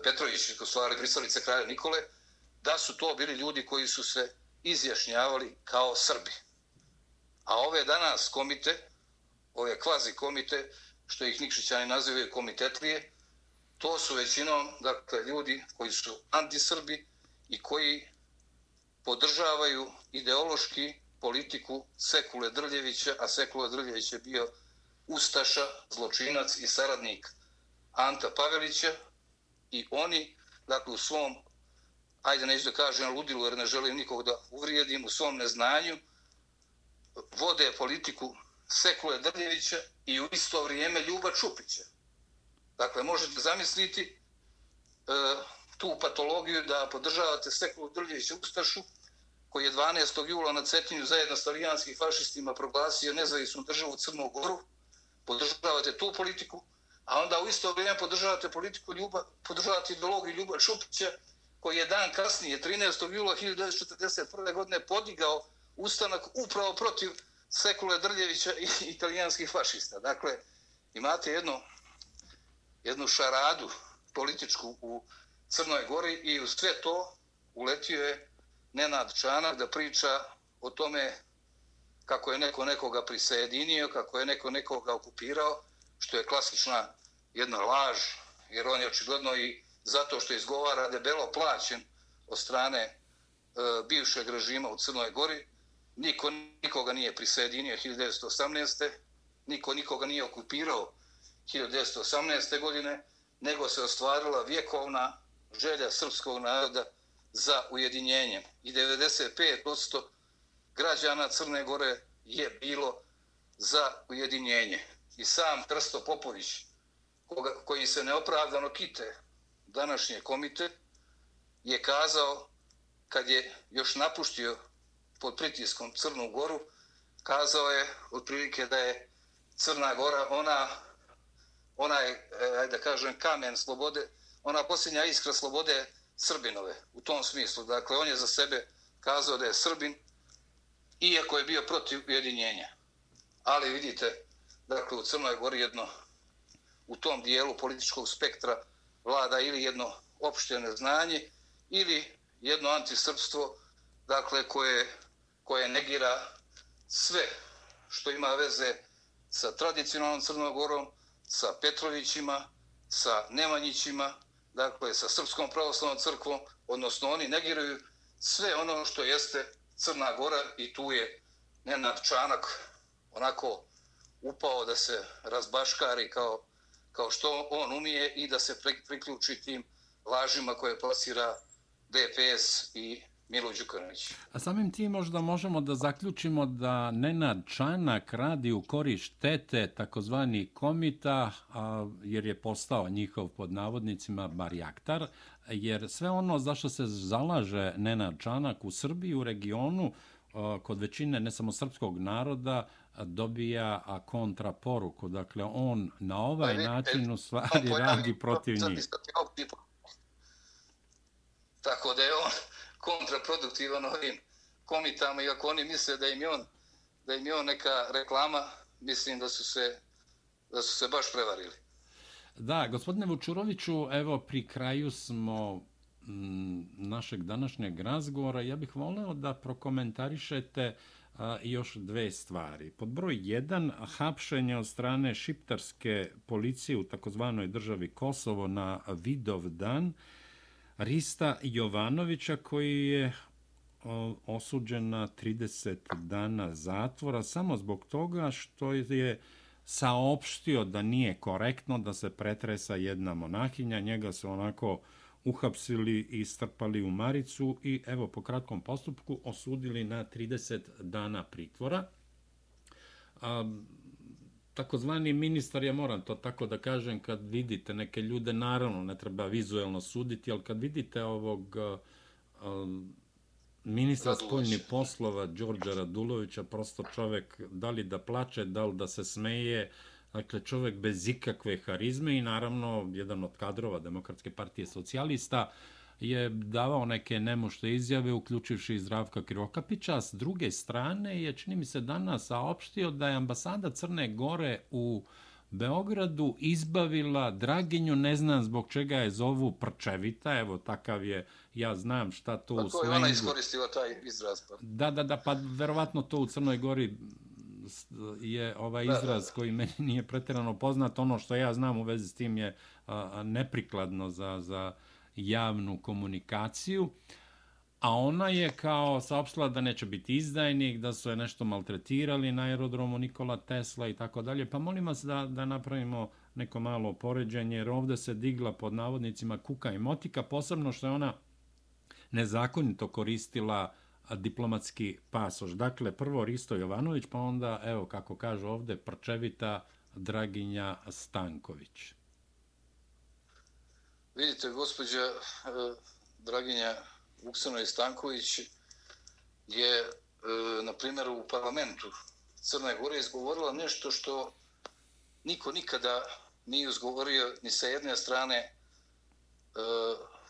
Petrović, u stvari pristalice kralja Nikole, da su to bili ljudi koji su se izjašnjavali kao Srbi. A ove danas komite, ove kvazi komite, što ih Nikšićani nazivaju komitetlije, to su većinom dakle, ljudi koji su antisrbi i koji podržavaju ideološki politiku Sekule Drljevića, a Sekula Drljević je bio ustaša, zločinac i saradnik Anta Pavelića i oni, dakle, u svom, ajde neću da kažem ludilu, jer ne želim nikog da uvrijedim, u svom neznanju, vode politiku Sekule Drljevića i u isto vrijeme Ljuba Čupića. Dakle, možete zamisliti e, tu patologiju da podržavate Sekulu Drljevića Ustašu, koji je 12. jula na Cetinju zajedno s talijanskim fašistima proglasio nezavisnu državu Crnu Goru, podržavate tu politiku, a onda u isto vrijeme podržavate politiku Ljuba, podržavate ideologiju Ljuba Šupića, koji je dan kasnije, 13. jula 1941. godine, podigao ustanak upravo protiv Sekule Drljevića i italijanskih fašista. Dakle, imate jednu, jednu šaradu političku u Crnoj Gori i u sve to uletio je Nenad Čanak da priča o o tome kako je neko nekoga prisajedinio, kako je neko nekoga okupirao, što je klasična jedna laž, jer on je očigledno i zato što izgovara debelo plaćen od strane e, bivšeg režima u Crnoj Gori, niko nikoga nije prisjedinio 1918. Niko nikoga nije okupirao 1918. godine, nego se ostvarila vjekovna želja srpskog naroda za ujedinjenjem. I 95% građana Crne Gore je bilo za ujedinjenje. I sam Trsto Popović, koga, koji se neopravdano kite današnje komite, je kazao, kad je još napuštio pod pritiskom Crnu Goru, kazao je otprilike da je Crna Gora ona, ona je, e, ajde da kažem, kamen slobode, ona posljednja iskra slobode Srbinove, u tom smislu. Dakle, on je za sebe kazao da je Srbin, iako je bio protiv ujedinjenja. Ali vidite, dakle, u Crnoj Gori jedno, u tom dijelu političkog spektra vlada ili jedno opšte znanje, ili jedno antisrpstvo, dakle, koje, koje negira sve što ima veze sa tradicionalnom Crnogorom, sa Petrovićima, sa Nemanjićima, dakle, sa Srpskom pravoslavnom crkvom, odnosno oni negiraju sve ono što jeste Crna Gora i tu je Nenad Čanak onako upao da se razbaškari kao, kao što on umije i da se priključi tim lažima koje plasira DPS i Milo Đukanović. A samim tim možda možemo da zaključimo da Nenad Čanak radi u koriš tete takozvani komita, a, jer je postao njihov pod navodnicima barjaktar, jer sve ono za što se zalaže Nenad Čanak u Srbiji, u regionu, a, kod većine ne samo srpskog naroda, dobija kontraporuku. Dakle, on na ovaj pa, način u stvari radi protiv njih. Tako da je on kontraproduktivan ovim komitama, iako oni misle da im je on, da im je on neka reklama, mislim da su se, da su se baš prevarili. Da, gospodine Vučuroviću, evo pri kraju smo m, našeg današnjeg razgovora. Ja bih voleo da prokomentarišete a, još dve stvari. Pod broj 1, hapšenje od strane šiptarske policije u takozvanoj državi Kosovo na Vidov dan. Rista Jovanovića koji je osuđen na 30 dana zatvora samo zbog toga što je saopštio da nije korektno da se pretresa jedna monahinja. Njega su onako uhapsili i strpali u Maricu i evo po kratkom postupku osudili na 30 dana pritvora. A, takozvani ministar, ja moram to tako da kažem, kad vidite neke ljude, naravno ne treba vizuelno suditi, ali kad vidite ovog um, ministra spoljnih poslova, Đorđa Radulovića, prosto čovek, da li da plače, da li da se smeje, dakle čovek bez ikakve harizme i naravno jedan od kadrova Demokratske partije socijalista, je davao neke nemošte izjave, uključivši Zdravka Krivokapića. S druge strane je, čini mi se, danas saopštio da je ambasada Crne Gore u Beogradu izbavila Draginju, ne znam zbog čega je zovu Prčevita, evo takav je, ja znam šta to pa u slengu. Pa ona iskoristila taj izraz? Pa. Da, da, da, pa verovatno to u Crnoj Gori je ovaj izraz da, da, da. koji meni nije pretjerano poznat. Ono što ja znam u vezi s tim je a, neprikladno za, za javnu komunikaciju, a ona je kao saopštila da neće biti izdajnik, da su je nešto maltretirali na aerodromu Nikola Tesla i tako dalje. Pa molim vas da, da napravimo neko malo poređenje, jer ovde se digla pod navodnicima kuka i motika, posebno što je ona nezakonito koristila diplomatski pasoš. Dakle, prvo Risto Jovanović, pa onda, evo, kako kaže ovde, Prčevita Draginja Stanković. Vidite, gospođa e, Draginja Vuksanović Stanković je, e, na primjer, u parlamentu Crne Gore izgovorila nešto što niko nikada nije izgovorio ni sa jedne strane e,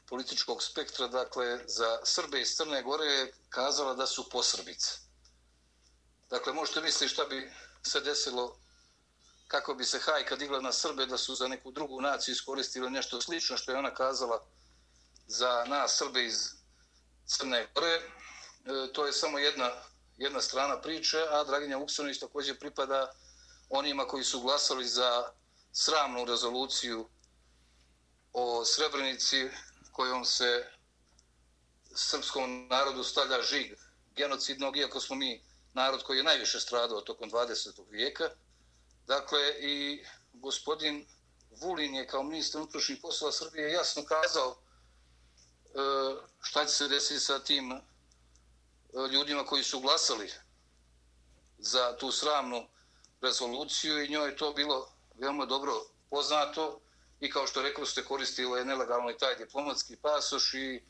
političkog spektra, dakle, za Srbe iz Crne Gore je kazala da su posrbice. Dakle, možete misliti šta bi se desilo kako bi se hajka digla na Srbe da su za neku drugu naciju iskoristili nešto slično što je ona kazala za nas Srbe iz Crne Gore. E, to je samo jedna, jedna strana priče, a Draginja Vuksanović također pripada onima koji su glasali za sramnu rezoluciju o Srebrenici kojom se srpskom narodu stavlja žig genocidnog, iako smo mi narod koji je najviše stradao tokom 20. vijeka. Dakle, i gospodin Vulin je kao ministar unutrašnjih poslova Srbije jasno kazao e, šta će se desiti sa tim e, ljudima koji su glasali za tu sramnu rezoluciju i njoj je to bilo veoma dobro poznato i kao što rekli ste koristila je nelegalno i taj diplomatski pasoš i,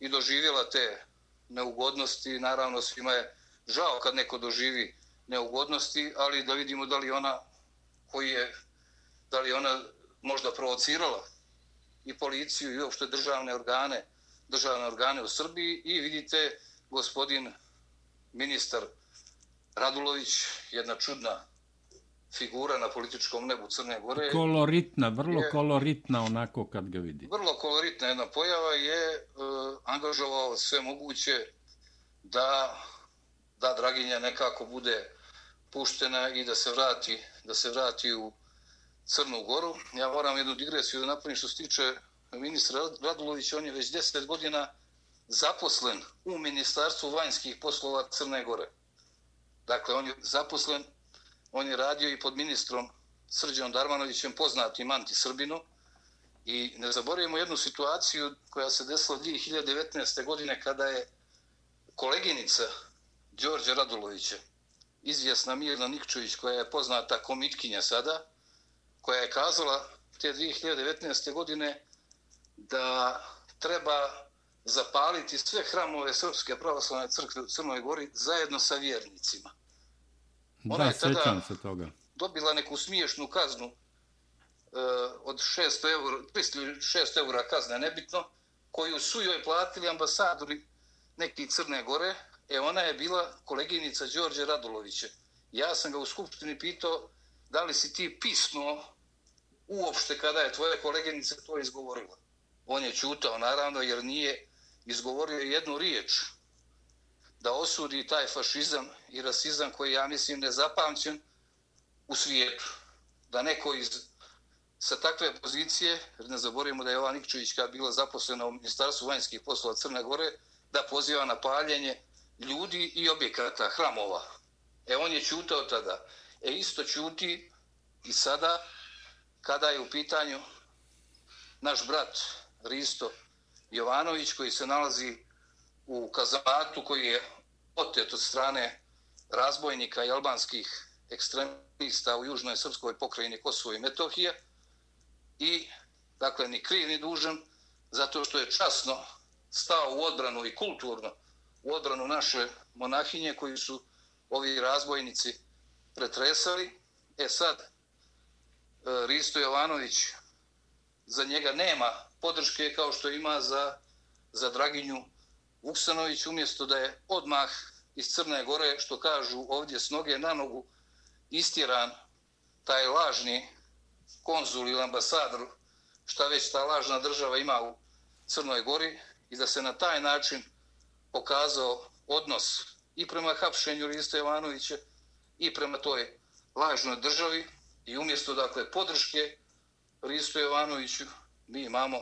i doživjela te neugodnosti. Naravno svima je žao kad neko doživi neugodnosti, ali da vidimo da li ona koji je da li ona možda provocirala i policiju i uopšte državne organe, državne organe u Srbiji i vidite gospodin ministar Radulović, jedna čudna figura na političkom nebu Crne Gore. Koloritna, vrlo je, koloritna onako kad ga vidi. Vrlo koloritna jedna pojava je uh, angažovao sve moguće da da Draginja nekako bude puštena i da se vrati da se vrati u Crnu Goru. Ja moram jednu digresiju da napravim što se tiče ministra Radulovića. On je već 10 godina zaposlen u Ministarstvu vanjskih poslova Crne Gore. Dakle, on je zaposlen, on je radio i pod ministrom Srđenom Darmanovićem, poznatim anti-Srbinu. I ne zaboravimo jednu situaciju koja se desila 2019. godine kada je koleginica Đorđe Radulovića, izvjesna Mirna Nikčević, koja je poznata komitkinja sada, koja je kazala te 2019. godine da treba zapaliti sve hramove Srpske pravoslavne crkve u Crnoj Gori zajedno sa vjernicima. Ona da, je tada se toga. dobila neku smiješnu kaznu uh, od 600 eura, 600 eura kazne, nebitno, koju su joj platili ambasadori neki Crne Gore, e ona je bila koleginica Đorđe Radulovića. Ja sam ga u skupštini pitao da li si ti pismo uopšte kada je tvoja koleginica to izgovorila. On je čutao, naravno, jer nije izgovorio jednu riječ da osudi taj fašizam i rasizam koji, ja mislim, nezapamćen u svijetu. Da neko iz, sa takve pozicije, jer ne zaboravimo da je Jovan ova kada bila zaposlena u Ministarstvu vanjskih poslova Crne Gore, da poziva na paljenje ljudi i objekata, hramova. E, on je čutao tada. E, isto čuti i sada, kada je u pitanju naš brat Risto Jovanović, koji se nalazi u kazamatu, koji je otet od strane razbojnika i albanskih ekstremista u južnoj srpskoj pokrajini Kosovo i Metohije. I, dakle, ni kriv ni dužan, zato što je časno stao u odbranu i kulturno u odbranu naše monahinje koji su ovi razbojnici pretresali. E sad, e, Risto Jovanović, za njega nema podrške kao što ima za, za Draginju Vuksanović, umjesto da je odmah iz Crne Gore, što kažu ovdje s noge na nogu, istiran taj lažni konzul ili ambasador, šta već ta lažna država ima u Crnoj Gori, i da se na taj način pokazao odnos i prema hapšenju Risto Jovanovića i prema toj lažnoj državi. I umjesto dakle podrške Risto Jovanoviću mi imamo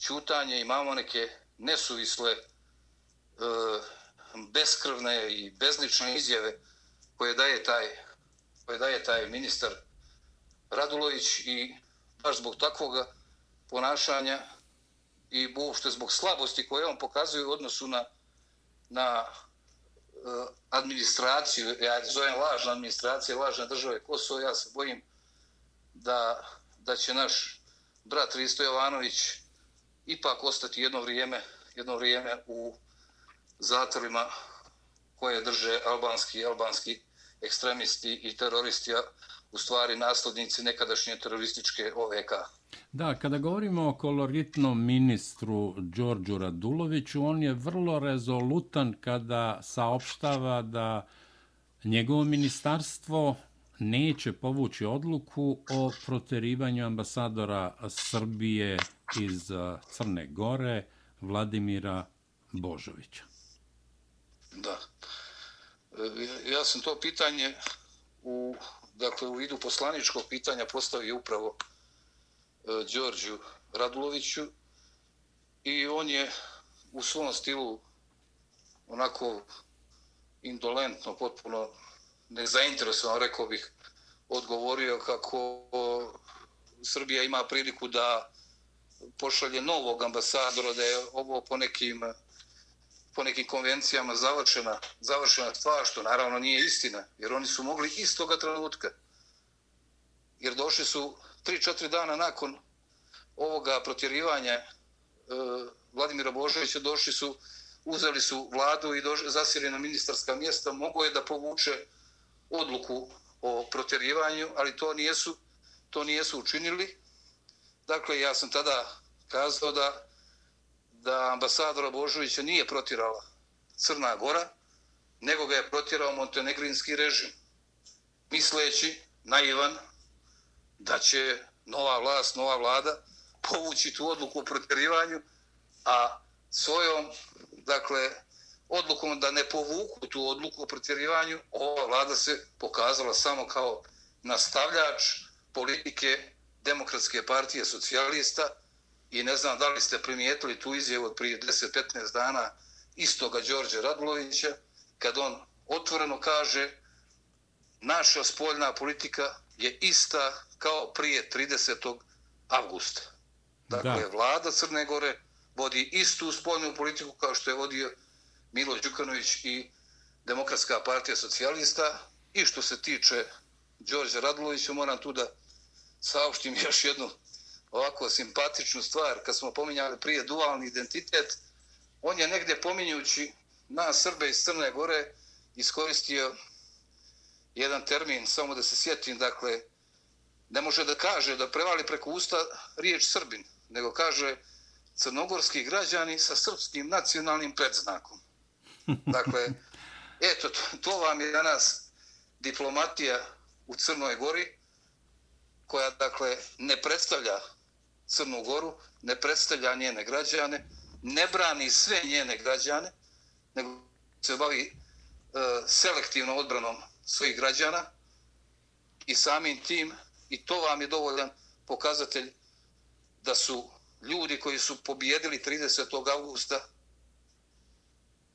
čutanje, imamo neke nesuvisle E, beskrvne i bezlične izjave koje daje taj koje daje taj ministar Radulović i baš zbog takvoga ponašanja i uopšte zbog slabosti koje on pokazuje u odnosu na na e, administraciju, ja zovem lažna administracija, lažna države Kosovo, ja se bojim da, da će naš brat Risto Jovanović ipak ostati jedno vrijeme, jedno vrijeme u zatvorima koje drže albanski albanski ekstremisti i teroristi, a u stvari naslednici nekadašnje terorističke OVK. Da, kada govorimo o koloritnom ministru Đorđu Raduloviću, on je vrlo rezolutan kada saopštava da njegovo ministarstvo neće povući odluku o proterivanju ambasadora Srbije iz Crne Gore, Vladimira Božovića. Da. E, ja sam to pitanje u, dakle, u vidu poslaničkog pitanja postavio upravo e, Đorđu Raduloviću i on je u svom stilu onako indolentno, potpuno nezainteresovan, rekao bih, odgovorio kako Srbija ima priliku da pošalje novog ambasadora, da je ovo po nekim, po nekim konvencijama završena, završena stvar, što naravno nije istina, jer oni su mogli istoga trenutka, jer došli su 3-4 dana nakon ovoga protjerivanja e, Vladimira Božovića, došli su, uzeli su vladu i došli, zasjeli na ministarska mjesta, mogo je da povuče odluku o protjerivanju, ali to nijesu, to nijesu učinili. Dakle, ja sam tada kazao da, da ambasadora Božovića nije protirala Crna Gora, nego ga je protirao montenegrinski režim, misleći, naivan, da će nova vlast, nova vlada povući tu odluku o protjerivanju, a svojom, dakle, odlukom da ne povuku tu odluku o protjerivanju, ova vlada se pokazala samo kao nastavljač politike Demokratske partije socijalista i ne znam da li ste primijetili tu izjavu od prije 10-15 dana istoga Đorđe Radulovića, kad on otvoreno kaže naša spoljna politika je ista kao prije 30. avgusta. Dakle, da. vlada Crne Gore vodi istu spoljnu politiku kao što je vodio Milo Đukanović i Demokratska partija socijalista. I što se tiče Đorđa Radulovića, moram tu da saopštim još jednu ovako simpatičnu stvar. Kad smo pominjali prije dualni identitet, on je negdje pominjući na Srbe iz Crne Gore iskoristio jedan termin, samo da se sjetim, dakle, ne može da kaže, da prevali preko usta riječ Srbin, nego kaže crnogorski građani sa srpskim nacionalnim predznakom. Dakle, eto, to vam je danas diplomatija u Crnoj Gori, koja, dakle, ne predstavlja Crnu Goru, ne predstavlja njene građane, ne brani sve njene građane, nego se bavi e, selektivnom odbranom svojih građana i samim tim, i to vam je dovoljan pokazatelj da su ljudi koji su pobjedili 30. augusta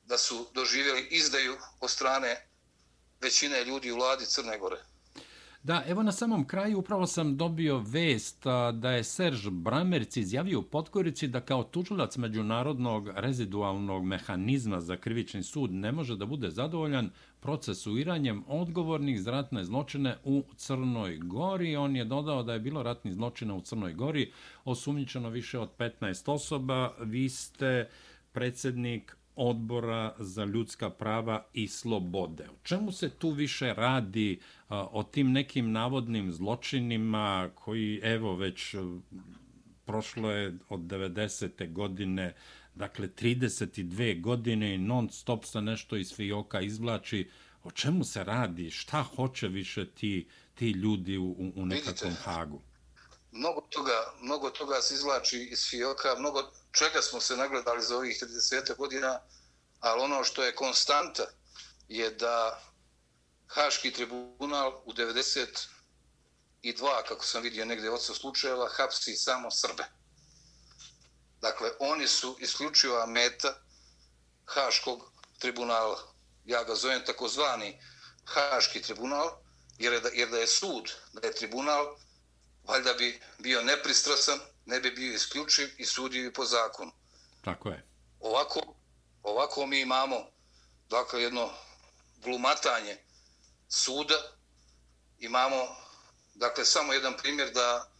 da su doživjeli izdaju od strane većine ljudi u vladi Crne Gore. Da, evo na samom kraju upravo sam dobio vest da je Serž Bramerc izjavio u Podgorici da kao tužilac međunarodnog rezidualnog mehanizma za krivični sud ne može da bude zadovoljan procesuiranjem odgovornih za ratne zločine u Crnoj Gori. On je dodao da je bilo ratnih zločina u Crnoj Gori, osumnjičeno više od 15 osoba. Vi ste predsjednik odbora za ljudska prava i slobode. O čemu se tu više radi o tim nekim navodnim zločinima koji, evo, već prošlo je od 90. godine, dakle 32 godine i non stop se nešto iz Fijoka izvlači. O čemu se radi? Šta hoće više ti, ti ljudi u, u nekakvom Vidite, hagu? Mnogo toga, mnogo toga se izvlači iz Fijoka, mnogo čega smo se nagledali za ovih 30 godina, ali ono što je konstanta je da Haški tribunal u 92, kako sam vidio negdje od slučajeva, hapsi samo Srbe. Dakle, oni su isključiva meta Haškog tribunala. Ja ga zovem takozvani Haški tribunal, jer, da, jer da je sud, da je tribunal, valjda bi bio nepristrasan, ne bi bio isključiv i sudio po zakonu. Tako je. Ovako, ovako mi imamo dakle, jedno glumatanje suda, imamo dakle, samo jedan primjer da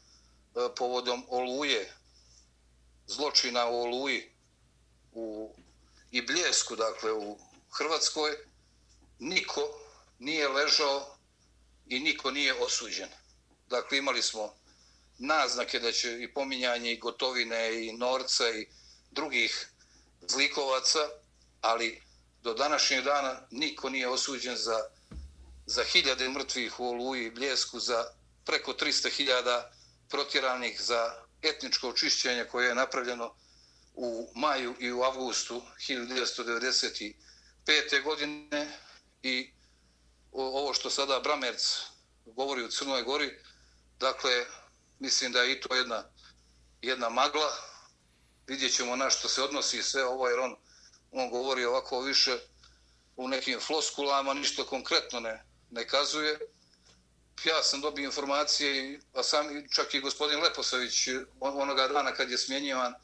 e, povodom oluje, zločina u oluji u, i bljesku dakle, u Hrvatskoj, niko nije ležao i niko nije osuđen. Dakle, imali smo naznake da će i pominjanje i gotovine i norca i drugih zlikovaca, ali do današnjeg dana niko nije osuđen za, za hiljade mrtvih u Oluji i Bljesku, za preko 300 hiljada protjeranih za etničko očišćenje koje je napravljeno u maju i u avgustu 1995. godine i ovo što sada Bramerc govori u Crnoj Gori, dakle, mislim da je i to jedna, jedna magla. Vidjet ćemo na što se odnosi sve ovo, jer on, on govori ovako više u nekim floskulama, ništa konkretno ne, ne kazuje. Ja sam dobio informacije, a sam čak i gospodin Leposavić onoga dana kad je smjenjivan,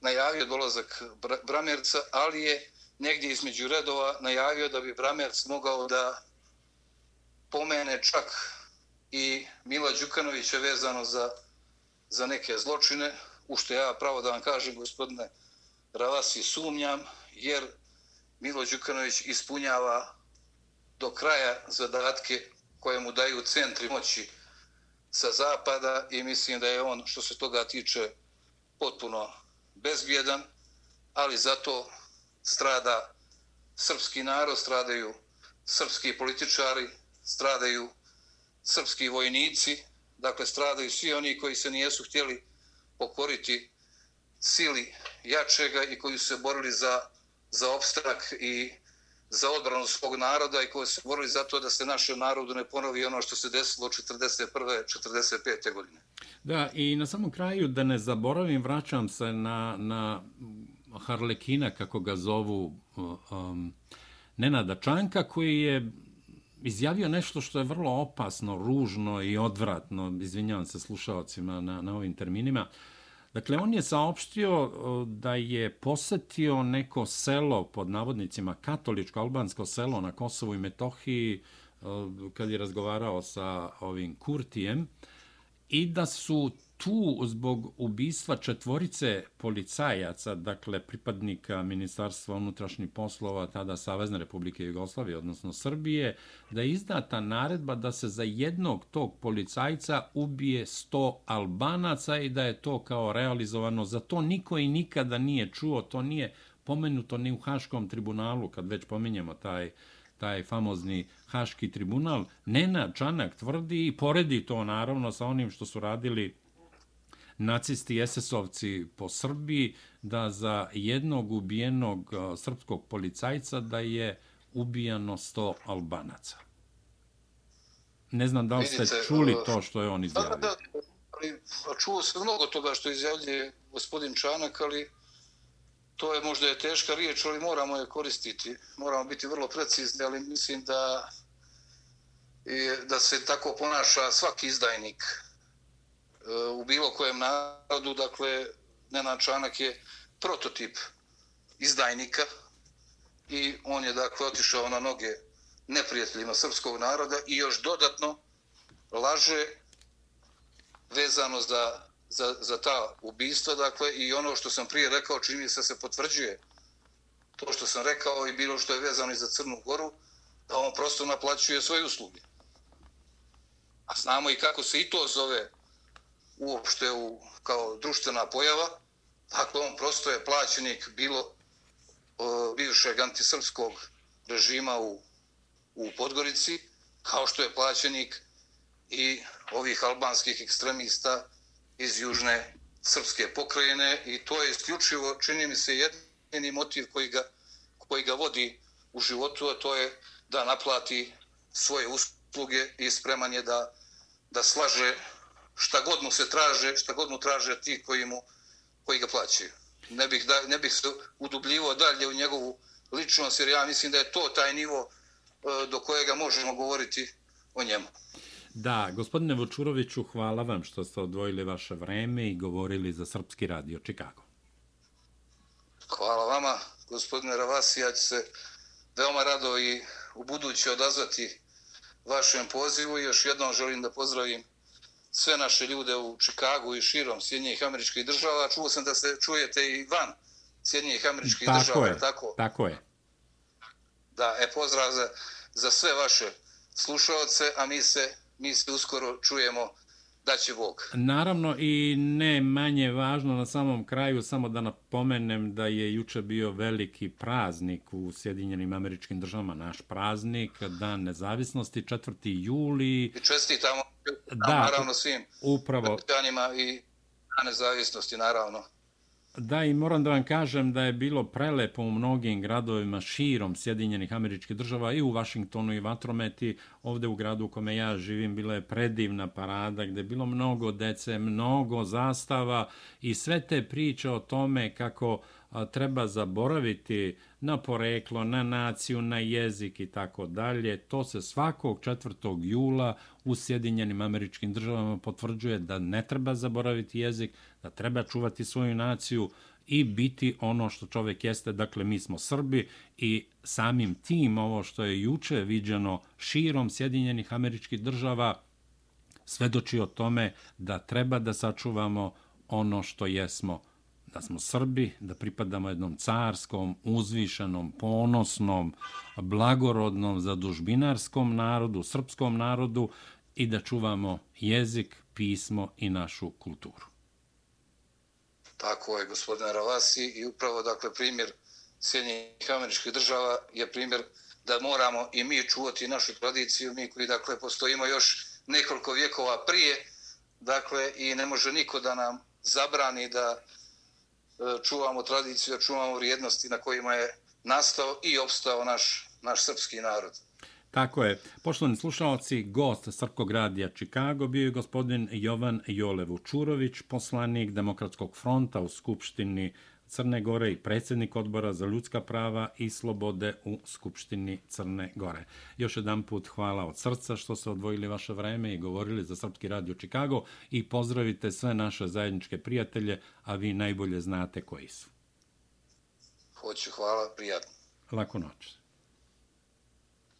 najavio dolazak Bramerca, ali je negdje između redova najavio da bi Bramerc mogao da pomene čak i Mila Đukanovića vezano za, za neke zločine, u što ja pravo da vam kažem, gospodine Ravasi, sumnjam, jer Milo Đukanović ispunjava do kraja zadatke koje mu daju centri moći sa zapada i mislim da je on, što se toga tiče, potpuno bezbjedan, ali zato strada srpski narod, stradaju srpski političari, stradaju srpski vojnici, dakle stradaju svi oni koji se nijesu htjeli pokoriti sili jačega i koji su se borili za, za opstanak i za odbranu svog naroda i koji su se borili za to da se našem narodu ne ponovi ono što se desilo 41. 45. godine. Da, i na samom kraju, da ne zaboravim, vraćam se na, na Harlekina, kako ga zovu um, Nenada Čanka, koji je izjavio nešto što je vrlo opasno, ružno i odvratno, izvinjavam se slušalcima na, na ovim terminima. Dakle, on je saopštio e, da je posetio neko selo, pod navodnicima katoličko albansko selo na Kosovu i Metohiji, e, kad je razgovarao sa ovim Kurtijem, i da su tu zbog ubistva četvorice policajaca, dakle pripadnika Ministarstva unutrašnjih poslova tada Savezne republike Jugoslavije, odnosno Srbije, da je izdata naredba da se za jednog tog policajca ubije 100 albanaca i da je to kao realizovano. Za to niko i nikada nije čuo, to nije pomenuto ni u Haškom tribunalu, kad već pominjemo taj taj famozni Haški tribunal, Nena Čanak tvrdi i poredi to naravno sa onim što su radili nacisti i SS-ovci po Srbiji, da za jednog ubijenog srpskog policajca da je ubijano 100 albanaca. Ne znam da li ste Vidite, čuli to što je on izjavio. Da, da, ali čuo se mnogo toga što izjavljuje gospodin Čanak, ali to je možda je teška riječ, ali moramo je koristiti. Moramo biti vrlo precizni, ali mislim da da se tako ponaša svaki izdajnik u bilo kojem narodu, dakle, Nenad Čanak je prototip izdajnika i on je, dakle, otišao na noge neprijateljima srpskog naroda i još dodatno laže vezano za, za, za ta ubistva, dakle, i ono što sam prije rekao, čini se se potvrđuje to što sam rekao i bilo što je vezano i za Crnu Goru, da on prosto naplaćuje svoje usluge. A znamo i kako se i to zove uopšte u, kao društvena pojava. Dakle, on prosto je plaćenik bilo o, bivšeg antisrpskog režima u, u Podgorici, kao što je plaćenik i ovih albanskih ekstremista iz južne srpske pokrajine i to je isključivo, čini mi se, jedini motiv koji ga, koji ga vodi u životu, a to je da naplati svoje usluge i spreman je da, da slaže šta god mu se traže, šta god mu traže ti koji, mu, koji ga plaćaju. Ne bih, da, ne bih se udubljivo dalje u njegovu ličnost, jer ja mislim da je to taj nivo e, do kojega možemo govoriti o njemu. Da, gospodine Vučuroviću, hvala vam što ste odvojili vaše vreme i govorili za Srpski radio Čikago. Hvala vama, gospodine Ravasi, ja ću se veoma rado i u budući odazvati vašem pozivu i još jednom želim da pozdravim sve naše ljude u Čikagu i širom Sjedinjenih američkih država. Čuo sam da se čujete i van Sjedinjenih američkih tako država. Je, tako, tako je. Da, e, pozdrav za, za sve vaše slušalce, a mi se, mi se uskoro čujemo da će Bog. Naravno i ne manje važno na samom kraju, samo da napomenem da je juče bio veliki praznik u Sjedinjenim američkim državama, naš praznik, Dan nezavisnosti, 4. juli. I čestitamo da, naravno svim upravo. i Dan nezavisnosti, naravno. Da, i moram da vam kažem da je bilo prelepo u mnogim gradovima širom Sjedinjenih američkih država i u Vašingtonu i Vatrometi. Ovde u gradu u kome ja živim bila je predivna parada gde je bilo mnogo dece, mnogo zastava i sve te priče o tome kako treba zaboraviti na poreklo, na naciju, na jezik i tako dalje. To se svakog 4. jula u Sjedinjenim američkim državama potvrđuje da ne treba zaboraviti jezik, da treba čuvati svoju naciju i biti ono što čovek jeste. Dakle, mi smo Srbi i samim tim ovo što je juče viđeno širom Sjedinjenih američkih država svedoči o tome da treba da sačuvamo ono što jesmo da smo Srbi, da pripadamo jednom carskom, uzvišenom, ponosnom, blagorodnom, zadužbinarskom narodu, srpskom narodu i da čuvamo jezik, pismo i našu kulturu. Tako je, gospodine Ravasi, i upravo, dakle, primjer Sjedinjenih američkih država je primjer da moramo i mi čuvati našu tradiciju, mi koji, dakle, postojimo još nekoliko vjekova prije, dakle, i ne može niko da nam zabrani da E, čuvamo tradiciju, čuvamo vrijednosti na kojima je nastao i opstao naš, naš srpski narod. Tako je. Poštovani slušalci, gost Srpkog radija Čikago bio je gospodin Jovan Jolevu Čurović, poslanik Demokratskog fronta u Skupštini Crne Gore i predsjednik odbora za ljudska prava i slobode u Skupštini Crne Gore. Još jedan put hvala od srca što ste odvojili vaše vreme i govorili za Srpski radio Čikago i pozdravite sve naše zajedničke prijatelje, a vi najbolje znate koji su. Hoću, hvala, prijatno. Lako noć.